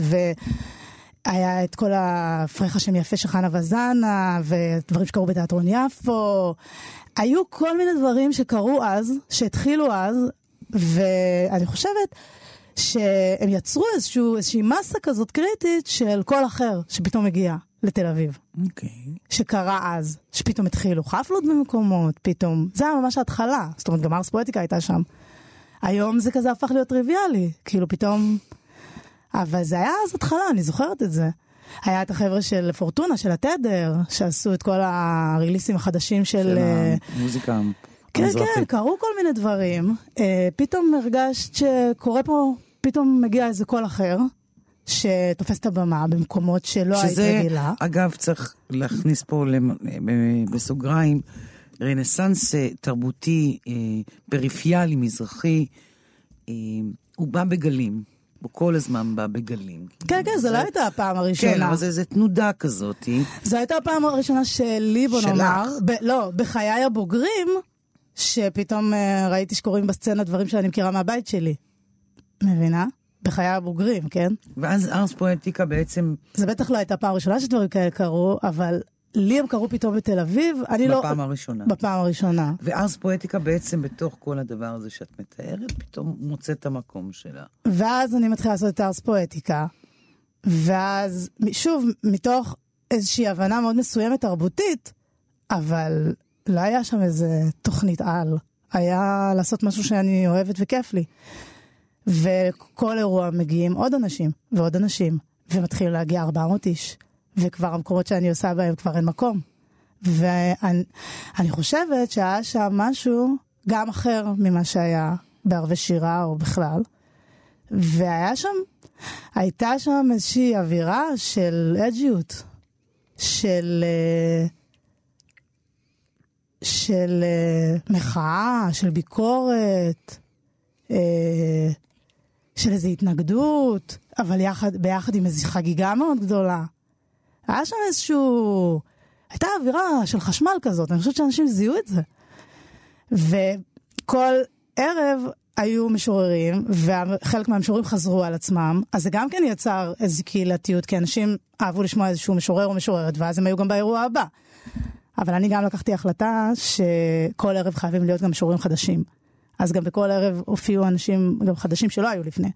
והיה את כל הפרח השם יפה של חנה וזנה, ודברים שקרו בתיאטרון יפו. היו כל מיני דברים שקרו אז, שהתחילו אז, ואני חושבת שהם יצרו איזשהו, איזושהי מסה כזאת קריטית של קול אחר שפתאום הגיע לתל אביב. אוקיי. שקרה אז, שפתאום התחילו חפלות במקומות, פתאום, זה היה ממש ההתחלה, זאת אומרת גם ארס פואטיקה הייתה שם. היום זה כזה הפך להיות טריוויאלי, כאילו פתאום, אבל זה היה אז התחלה, אני זוכרת את זה. היה את החבר'ה של פורטונה, של התדר, שעשו את כל הריליסים החדשים של... של אה, המוזיקה כן, המזרחית. כן, קרו כל מיני דברים. אה, פתאום הרגשת שקורה פה, פתאום מגיע איזה קול אחר, שתופס את הבמה במקומות שלא היית שזה, רגילה. אגב, צריך להכניס פה ב- בסוגריים, רנסאנס אה, תרבותי, אה, פריפיאלי, מזרחי, אה, הוא בא בגלים. הוא כל הזמן בא בגלים. כן, כן, זו לא הייתה הפעם הראשונה. כן, אבל זה איזה תנודה כזאת. זו הייתה הפעם הראשונה שלי, בוא. נאמר, לא, בחיי הבוגרים, שפתאום אה, ראיתי שקורים בסצנה דברים שאני מכירה מהבית שלי. מבינה? בחיי הבוגרים, כן? ואז ארס פואטיקה בעצם, זה בטח לא הייתה פעם ראשונה שדברים כאלה קרו, אבל לי הם קרו פתאום בתל אביב, אני לא... בפעם הראשונה. בפעם הראשונה. וארס פואטיקה בעצם בתוך כל הדבר הזה שאת מתארת, פתאום מוצאת את המקום שלה. ואז אני מתחילה לעשות את הארס פואטיקה, ואז, שוב, מתוך איזושהי הבנה מאוד מסוימת תרבותית, אבל לא היה שם איזה תוכנית על. היה לעשות משהו שאני אוהבת וכיף לי. וכל אירוע מגיעים עוד אנשים ועוד אנשים, ומתחילים להגיע 400 איש, וכבר המקומות שאני עושה בהם כבר אין מקום. ואני חושבת שהיה שם משהו גם אחר ממה שהיה בערבי שירה או בכלל. והיה שם, הייתה שם איזושהי אווירה של אג'יות, של, אה, של אה, מחאה, של ביקורת, אה, של איזו התנגדות, אבל יחד, ביחד עם איזו חגיגה מאוד גדולה. היה שם איזשהו... הייתה אווירה של חשמל כזאת, אני חושבת שאנשים זיהו את זה. וכל ערב היו משוררים, וחלק מהמשוררים חזרו על עצמם, אז זה גם כן יצר איזו קהילתיות, כי אנשים אהבו לשמוע איזשהו משורר או משוררת, ואז הם היו גם באירוע הבא. אבל אני גם לקחתי החלטה שכל ערב חייבים להיות גם משוררים חדשים. אז גם בכל ערב הופיעו אנשים גם חדשים שלא היו לפני.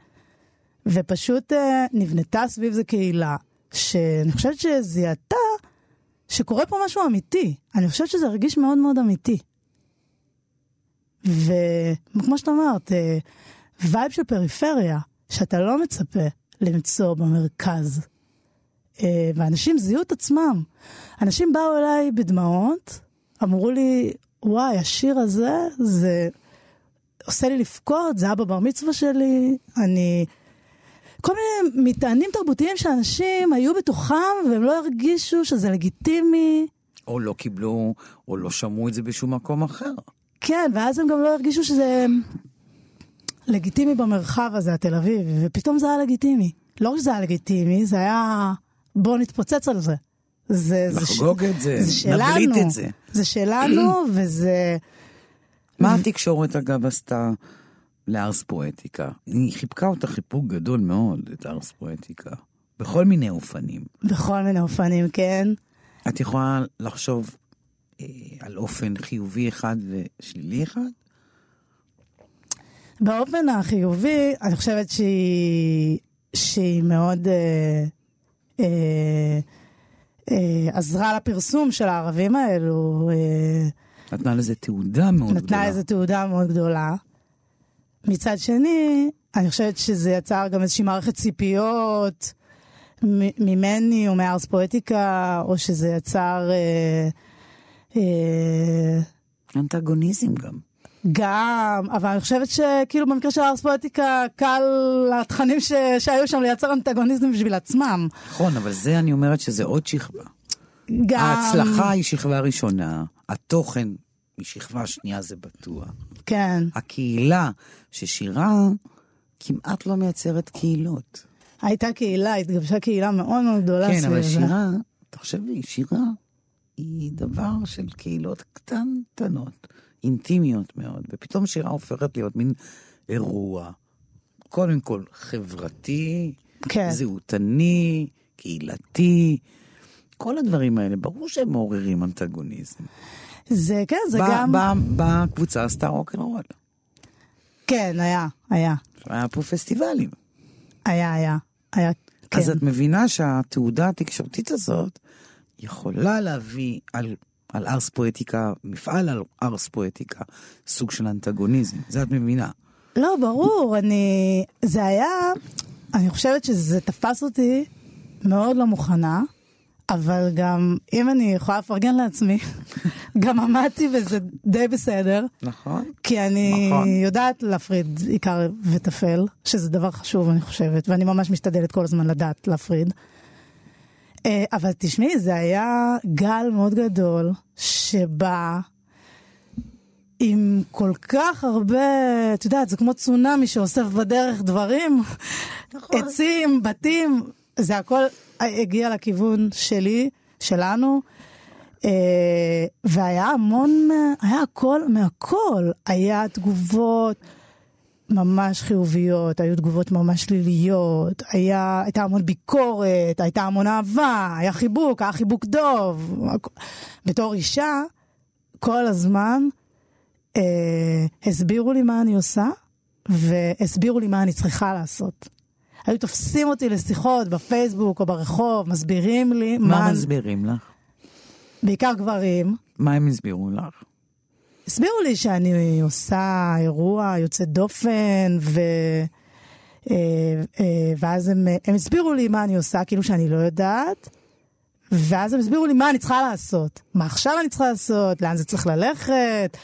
ופשוט אה, נבנתה סביב זה קהילה, שאני חושבת שזיהתה שקורה פה משהו אמיתי. אני חושבת שזה הרגיש מאוד מאוד אמיתי. וכמו שאת אמרת, אה, וייב של פריפריה, שאתה לא מצפה למצוא במרכז. אה, ואנשים זיהו את עצמם. אנשים באו אליי בדמעות, אמרו לי, וואי, השיר הזה, זה עושה לי לבכות, זה היה בבר מצווה שלי, אני... כל מיני מטענים תרבותיים שאנשים היו בתוכם והם לא הרגישו שזה לגיטימי. או לא קיבלו, או לא שמעו את זה בשום מקום אחר. כן, ואז הם גם לא הרגישו שזה לגיטימי במרחב הזה, התל אביב, ופתאום זה היה לגיטימי. לא רק שזה היה לגיטימי, זה היה... בואו נתפוצץ על זה. זה, לחגוג זה, את זה, זה שלנו, נבליט את זה. זה שלנו, וזה... מה התקשורת, אגב, עשתה לארס פואטיקה? היא חיבקה אותה חיפוק גדול מאוד, את ארס פואטיקה. בכל מיני אופנים. בכל מיני אופנים, כן. את יכולה לחשוב אה, על אופן חיובי אחד ושלילי אחד? באופן החיובי, אני חושבת שהיא, שהיא מאוד אה, אה, אה, עזרה לפרסום של הערבים האלו. אה, נתנה לזה תעודה מאוד נתנה גדולה. נתנה לזה תעודה מאוד גדולה. מצד שני, אני חושבת שזה יצר גם איזושהי מערכת ציפיות ממני או מארס פואטיקה, או שזה יצר... אה, אה, אנטגוניזם גם. גם, אבל אני חושבת שכאילו במקרה של ארס פואטיקה, קל לתכנים ש... שהיו שם לייצר אנטגוניזם בשביל עצמם. נכון, אבל זה אני אומרת שזה עוד שכבה. גם... ההצלחה היא שכבה ראשונה, התוכן היא שכבה שנייה, זה בטוח. כן. הקהילה ששירה כמעט לא מייצרת קהילות. הייתה קהילה, התגבשה קהילה מאוד מאוד גדולה כן, אבל שירה, תחשבי, שירה היא דבר של קהילות קטנטנות, אינטימיות מאוד, ופתאום שירה הופכת להיות מין אירוע, קודם כל חברתי, כן. זהותני, קהילתי. כל הדברים האלה, ברור שהם מעוררים אנטגוניזם. זה, כן, זה גם... בקבוצה עשתה רוקנרול. כן, היה, היה. היה פה פסטיבלים. היה, היה, היה, כן. אז את מבינה שהתעודה התקשורתית הזאת יכולה להביא על, על ארס פואטיקה, מפעל על ארס פואטיקה, סוג של אנטגוניזם. זה את מבינה. לא, ברור, אני... זה היה... אני חושבת שזה תפס אותי מאוד לא מוכנה. אבל גם, אם אני יכולה לפרגן לעצמי, (laughs) גם עמדתי וזה די בסדר. נכון. כי אני נכון. יודעת להפריד עיקר וטפל, שזה דבר חשוב, אני חושבת, ואני ממש משתדלת כל הזמן לדעת להפריד. אה, אבל תשמעי, זה היה גל מאוד גדול, שבא עם כל כך הרבה, את יודעת, זה כמו צונאמי שאוסף בדרך דברים, נכון. עצים, בתים, זה הכל הגיע לכיוון שלי, שלנו, אה, והיה המון, היה הכל מהכל. היה תגובות ממש חיוביות, היו תגובות ממש שליליות, היה, הייתה המון ביקורת, הייתה המון אהבה, היה חיבוק, היה חיבוק דוב. בתור אישה, כל הזמן אה, הסבירו לי מה אני עושה, והסבירו לי מה אני צריכה לעשות. היו תופסים אותי לשיחות בפייסבוק או ברחוב, מסבירים לי מה... מה מסבירים לך? בעיקר גברים. מה הם הסבירו לך? הסבירו לי שאני עושה אירוע יוצא דופן, ו... אה, אה, ואז הם, הם הסבירו לי מה אני עושה, כאילו שאני לא יודעת, ואז הם הסבירו לי מה אני צריכה לעשות, מה עכשיו אני צריכה לעשות, לאן זה צריך ללכת.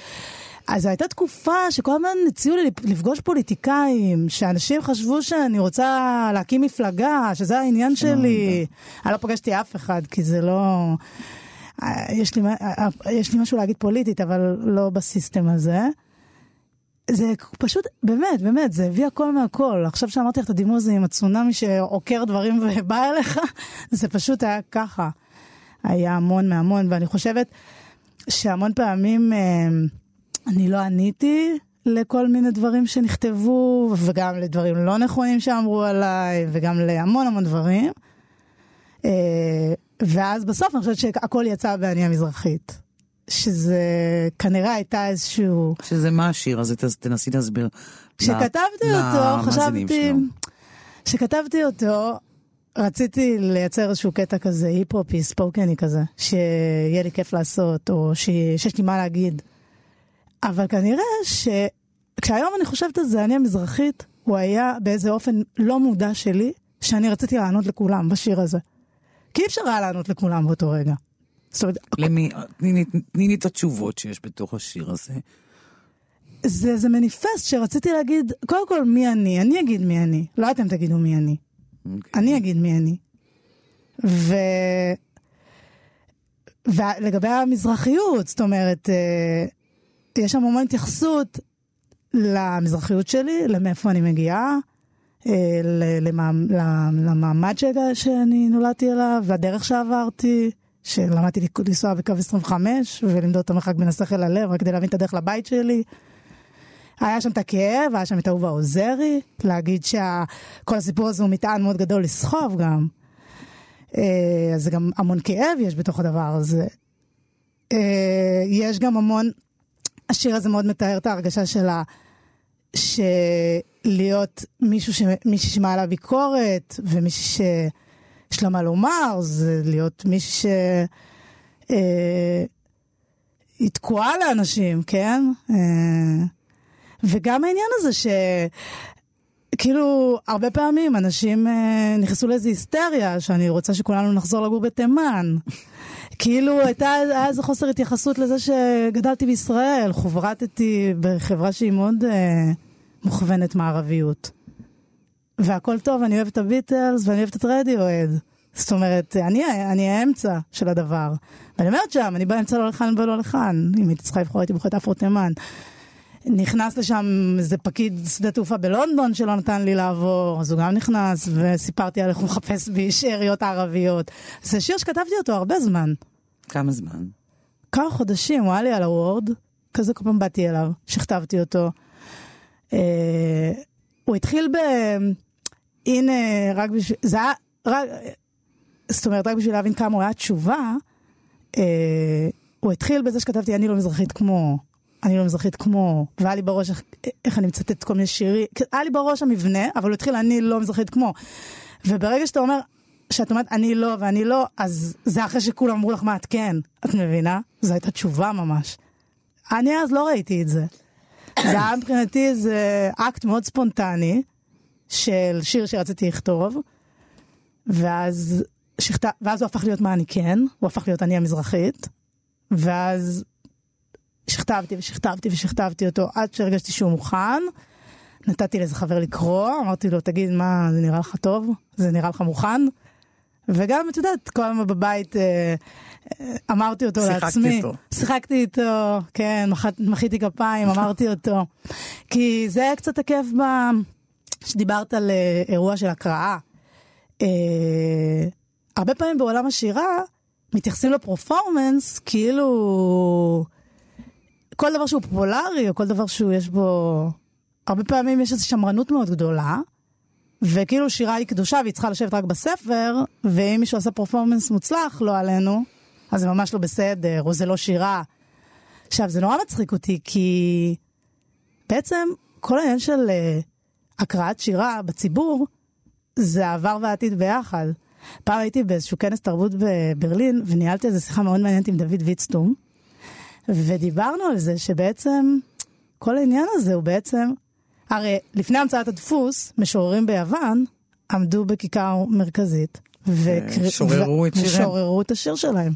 אז זו הייתה תקופה שכל הזמן הציעו לי לפגוש פוליטיקאים, שאנשים חשבו שאני רוצה להקים מפלגה, שזה העניין שלי. אני לא פגשתי אף אחד, כי זה לא... אה, יש לי, אה, יש לי משהו להגיד פוליטית, אבל לא בסיסטם הזה. זה פשוט, באמת, באמת, זה הביא הכל מהכל. עכשיו שאמרתי לך את הדימוי הזה עם הצונאמי שעוקר דברים ובא אליך, (laughs) זה פשוט היה ככה. היה המון מהמון, ואני חושבת שהמון פעמים אה, אני לא עניתי לכל מיני דברים שנכתבו, וגם לדברים לא נכונים שאמרו עליי, וגם להמון המון דברים. ואז בסוף אני חושבת שהכל יצא באני המזרחית. שזה כנראה הייתה איזשהו... שזה מה השיר הזה? תנסי להסביר. כשכתבתי אותו, חשבתי... כשכתבתי אותו, רציתי לייצר איזשהו קטע כזה, היפ-הופי, ספוקני כזה, שיהיה לי כיף לעשות, או ש... שיש לי מה להגיד. אבל כנראה שכשהיום אני חושבת על זה, אני המזרחית, הוא היה באיזה אופן לא מודע שלי, שאני רציתי לענות לכולם בשיר הזה. כי אי אפשר היה לענות לכולם באותו רגע. זאת אומרת... למי, תני לי את התשובות שיש בתוך השיר הזה. זה, זה מניפסט שרציתי להגיד, קודם כל מי אני, אני אגיד מי אני, לא אתם תגידו מי אני. Okay. אוקיי. אני אגיד מי אני. ו... ולגבי המזרחיות, זאת אומרת, אה, יש שם המון התייחסות למזרחיות שלי, למאיפה אני מגיעה, אה, למעמד שאני נולדתי אליו, והדרך שעברתי. שלמדתי לנסוע בקו 25 ולמדוד את המרחק בין השכל ללב רק כדי להבין את הדרך לבית שלי. היה שם את הכאב, היה שם את אהובה עוזרי, להגיד שכל הסיפור הזה הוא מטען מאוד גדול לסחוב גם. אה, אז גם המון כאב יש בתוך הדבר הזה. אה, יש גם המון, השיר הזה מאוד מתאר את ההרגשה שלה, שלהיות מישהו ש... מישהי שמעלה ביקורת, ומישהי ש... יש לה מה לומר, זה להיות מישהי ש... אה, היא תקועה לאנשים, כן? אה, וגם העניין הזה ש... כאילו, הרבה פעמים אנשים אה, נכנסו לאיזו היסטריה, שאני רוצה שכולנו נחזור לגור בתימן. כאילו, הייתה, איזה חוסר התייחסות לזה שגדלתי בישראל, חוברתתי בחברה שהיא מאוד אה, מוכוונת מערביות. והכל טוב, אני אוהבת את הביטלס ואני אוהבת את רדיואד. זאת אומרת, אני, אני האמצע של הדבר. ואני אומרת שם, אני באמצע לא לכאן ולא לכאן. אם הייתי צריכה לבחור, הייתי בוחרת אפרו תימן. נכנס לשם איזה פקיד שדה תעופה בלונדון שלא נתן לי לעבור, אז הוא גם נכנס, וסיפרתי על איך הוא מחפש בי שאריות ערביות. זה שיר שכתבתי אותו הרבה זמן. כמה זמן? כמה חודשים, הוא היה לי על הוורד, כזה כל פעם באתי אליו, שכתבתי אותו. אה, הוא התחיל ב... הנה, רק בשביל... זה היה... רק... זאת אומרת, רק בשביל להבין כמה הוא היה תשובה, אה, הוא התחיל בזה שכתבתי, אני לא מזרחית כמו, אני לא מזרחית כמו, והיה לי בראש איך, איך אני מצטט כל מיני שירים, היה לי בראש המבנה, אבל הוא התחיל, אני לא מזרחית כמו. וברגע שאתה אומר, שאת אומרת אני לא ואני לא, אז זה אחרי שכולם אמרו לך מה את כן, את מבינה? זו הייתה תשובה ממש. אני אז לא ראיתי את זה. זה היה מבחינתי איזה אקט מאוד ספונטני של שיר שרציתי לכתוב, ואז, שכת... ואז הוא הפך להיות מה אני כן, הוא הפך להיות אני המזרחית, ואז שכתבתי ושכתבתי ושכתבתי אותו עד שהרגשתי שהוא מוכן. נתתי לאיזה חבר לקרוא, אמרתי לו, תגיד, מה, זה נראה לך טוב? זה נראה לך מוכן? וגם, את יודעת, כל הזמן בבית אה, אה, אמרתי אותו שיחקתי לעצמי. איתו. שיחקתי איתו, כן, מחיתי כפיים, אמרתי אותו. כי זה היה קצת הכיף ב... שדיברת על אה, אירוע של הקראה. אה, הרבה פעמים בעולם השירה מתייחסים לפרפורמנס כאילו כל דבר שהוא פופולרי או כל דבר שהוא יש בו... הרבה פעמים יש איזו שמרנות מאוד גדולה. וכאילו שירה היא קדושה והיא צריכה לשבת רק בספר, ואם מישהו עשה פרפורמנס מוצלח, לא עלינו, אז זה ממש לא בסדר, או זה לא שירה. עכשיו, זה נורא מצחיק אותי, כי בעצם כל העניין של uh, הקראת שירה בציבור, זה העבר והעתיד ביחד. פעם הייתי באיזשהו כנס תרבות בברלין, וניהלתי איזו שיחה מאוד מעניינת עם דוד ויצטום, ודיברנו על זה שבעצם כל העניין הזה הוא בעצם, הרי לפני המצאת הדפוס, משוררים ביוון עמדו בכיכר מרכזית. ושוררו את שיריהם. ושוררו את השיר שלהם.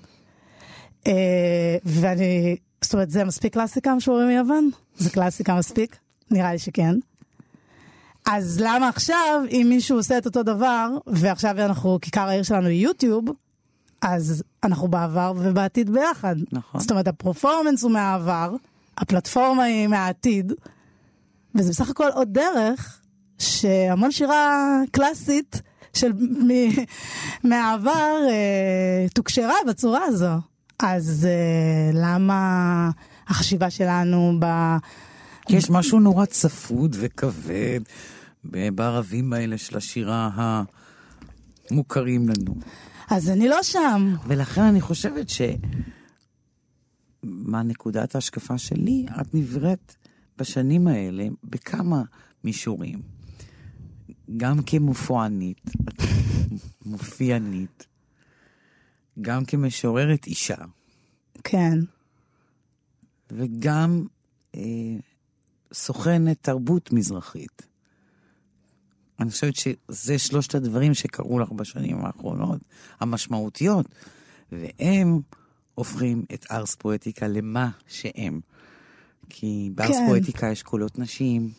אה, ואני, זאת אומרת, זה מספיק קלאסיקה משוררים מיוון? זה קלאסיקה מספיק? נראה לי שכן. אז למה עכשיו, אם מישהו עושה את אותו דבר, ועכשיו אנחנו, כיכר העיר שלנו היא יוטיוב, אז אנחנו בעבר ובעתיד ביחד. נכון. זאת אומרת, הפרפורמנס הוא מהעבר, הפלטפורמה היא מהעתיד, וזה בסך הכל עוד דרך שהמון שירה קלאסית של מ, מהעבר אה, תוקשרה בצורה הזו. אז אה, למה החשיבה שלנו ב... כי יש משהו נורא צפוד וכבד בערבים האלה של השירה המוכרים לנו. אז אני לא שם. ולכן אני חושבת ש... מה נקודת ההשקפה שלי? את נבראת בשנים האלה בכמה מישורים. גם כמופענית, מופיענית, גם כמשוררת אישה, כן. וגם אה, סוכנת תרבות מזרחית. אני חושבת שזה שלושת הדברים שקרו לך בשנים האחרונות, המשמעותיות, והם הופכים את ארס פואטיקה למה שהם. כי בארס כן. פואטיקה יש קולות נשים,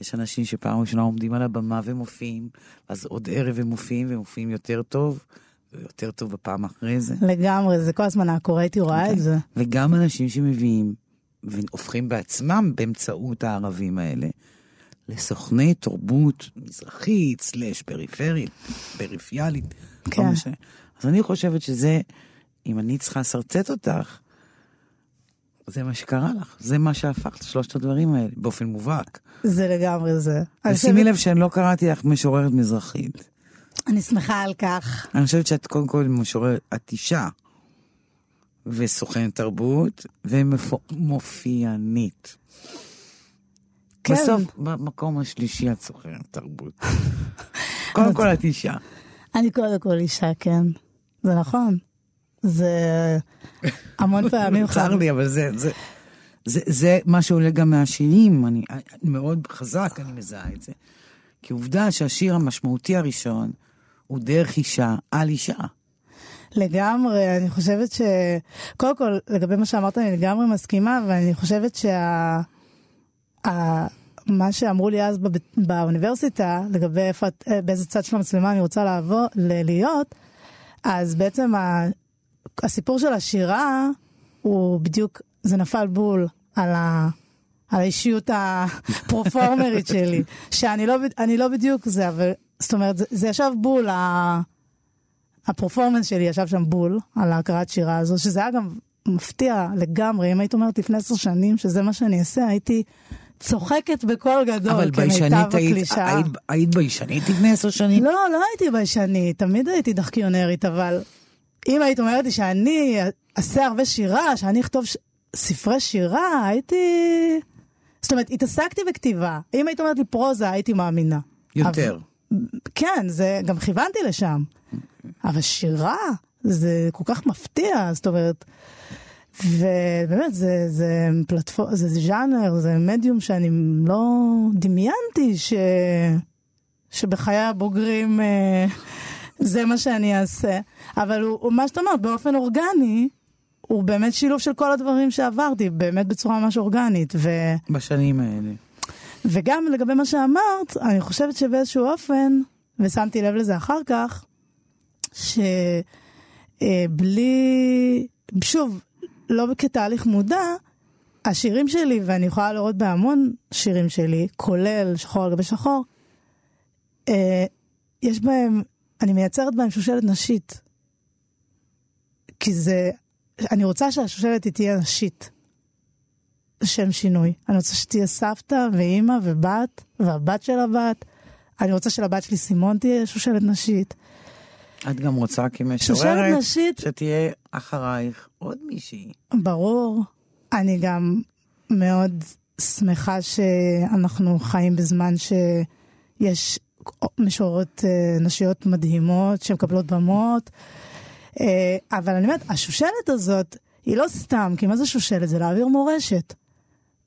יש אנשים שפעם ראשונה עומדים על הבמה ומופיעים, אז עוד ערב הם מופיעים ומופיעים יותר טוב, ויותר טוב בפעם אחרי זה. לגמרי, זה כל הזמן היה קורה, הייתי רואה את זה. וגם אנשים שמביאים והופכים בעצמם באמצעות הערבים האלה לסוכני תרבות מזרחית, סלאש פריפרית, פריפיאלית. לא כן. משנה. אז אני חושבת שזה, אם אני צריכה לשרטט אותך, זה מה שקרה לך, זה מה שהפך את שלושת הדברים האלה, באופן מובהק. זה לגמרי זה. ושימי לב שאני לא קראתי לך משוררת מזרחית. אני שמחה על כך. אני חושבת שאת קודם כל משוררת, את אישה, וסוכנת תרבות, ומופיענית. כן. בסוף, במקום השלישי את סוכנת תרבות. (laughs) קודם כל את אישה. אני קודם כל אישה, כן. זה נכון. זה המון (laughs) פעמים צר לי, אבל זה, זה, זה, זה מה שעולה גם מהשירים, אני, אני מאוד חזק, אני מזהה את זה. כי עובדה שהשיר המשמעותי הראשון הוא דרך אישה על אישה. לגמרי, אני חושבת ש... קודם כל, לגבי מה שאמרת, אני לגמרי מסכימה, ואני חושבת שה... מה שאמרו לי אז בב... באוניברסיטה, לגבי איפה, אה, באיזה צד של המצלמה אני רוצה לעבור, להיות, אז בעצם ה... הסיפור של השירה הוא בדיוק, זה נפל בול על, ה... על האישיות הפרופורמרית (laughs) שלי, שאני לא, לא בדיוק זה, אבל זאת אומרת, זה, זה ישב בול, ה... הפרפורמנס שלי ישב שם בול על ההקראת שירה הזו, שזה היה גם מפתיע לגמרי. אם היית אומרת לפני עשר שנים שזה מה שאני אעשה, הייתי צוחקת בקול גדול, אבל ביישנית היית. היית, היית ביישנית לפני עשר שנים? לא, לא הייתי ביישנית, תמיד הייתי דחקיונרית, אבל אם היית אומרת לי שאני אעשה הרבה שירה, שאני אכתוב ש... ספרי שירה, הייתי... זאת אומרת, התעסקתי בכתיבה. אם היית אומרת לי פרוזה, הייתי מאמינה. יותר. אבל... כן, זה, גם כיוונתי לשם. אבל שירה, זה כל כך מפתיע, זאת אומרת... ובאמת, זה, זה פלטפורמה, זה ז'אנר, זה מדיום שאני לא דמיינתי ש... שבחיי הבוגרים אה, זה מה שאני אעשה. אבל הוא, הוא מה שאתה אומר, באופן אורגני, הוא באמת שילוב של כל הדברים שעברתי, באמת בצורה ממש אורגנית. ו... בשנים האלה. וגם לגבי מה שאמרת, אני חושבת שבאיזשהו אופן, ושמתי לב לזה אחר כך, שבלי, שוב, לא כתהליך מודע, השירים שלי, ואני יכולה לראות בהמון שירים שלי, כולל שחור על גבי שחור, אה, יש בהם, אני מייצרת בהם שושלת נשית. כי זה, אני רוצה שהשושלת היא תהיה נשית. לשם שינוי. אני רוצה שתהיה סבתא ואימא ובת, והבת של הבת. אני רוצה שלבת שלי סימון תהיה שושלת נשית. את גם רוצה כמשוררת נשית, שתהיה אחרייך עוד מישהי. ברור. אני גם מאוד שמחה שאנחנו חיים בזמן שיש משוררות אה, נשיות מדהימות שמקבלות במות. אה, אבל אני אומרת, השושלת הזאת היא לא סתם, כי מה זה שושלת? זה להעביר מורשת.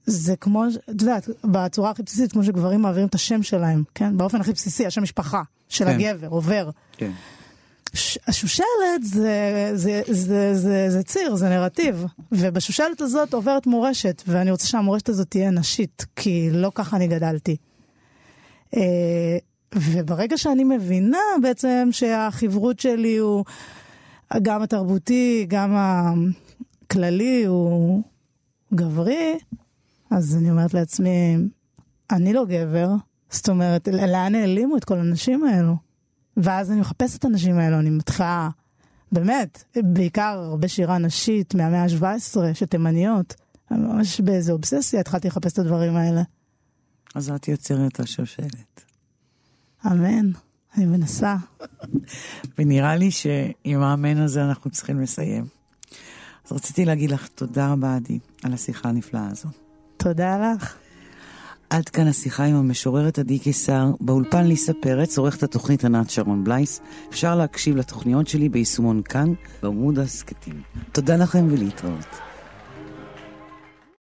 זה כמו, את יודעת, בצורה הכי בסיסית, כמו שגברים מעבירים את השם שלהם, כן? באופן הכי בסיסי, השם משפחה של כן. הגבר, עובר. כן. השושלת זה, זה, זה, זה, זה ציר, זה נרטיב, ובשושלת הזאת עוברת מורשת, ואני רוצה שהמורשת הזאת תהיה נשית, כי לא ככה אני גדלתי. אה, וברגע שאני מבינה בעצם שהחברות שלי הוא גם התרבותי, גם הכללי, הוא גברי, אז אני אומרת לעצמי, אני לא גבר, זאת אומרת, לאן נעלימו את כל הנשים האלו? ואז אני מחפשת את הנשים האלו, אני מתחילה, באמת, בעיקר הרבה שירה נשית מהמאה ה-17, שתימניות. ממש באיזו אובססיה התחלתי לחפש את הדברים האלה. אז את יוצרת השושלת. אמן, אני מנסה. (laughs) ונראה לי שעם האמן הזה אנחנו צריכים לסיים. אז רציתי להגיד לך תודה רבה, עדי, על השיחה הנפלאה הזו. תודה לך. עד כאן השיחה עם המשוררת עדי קיסר, באולפן ליסה פרץ, עורכת התוכנית ענת שרון בלייס. אפשר להקשיב לתוכניות שלי ביישומון כאן, בעמוד הסקטים. תודה לכם ולהתראות.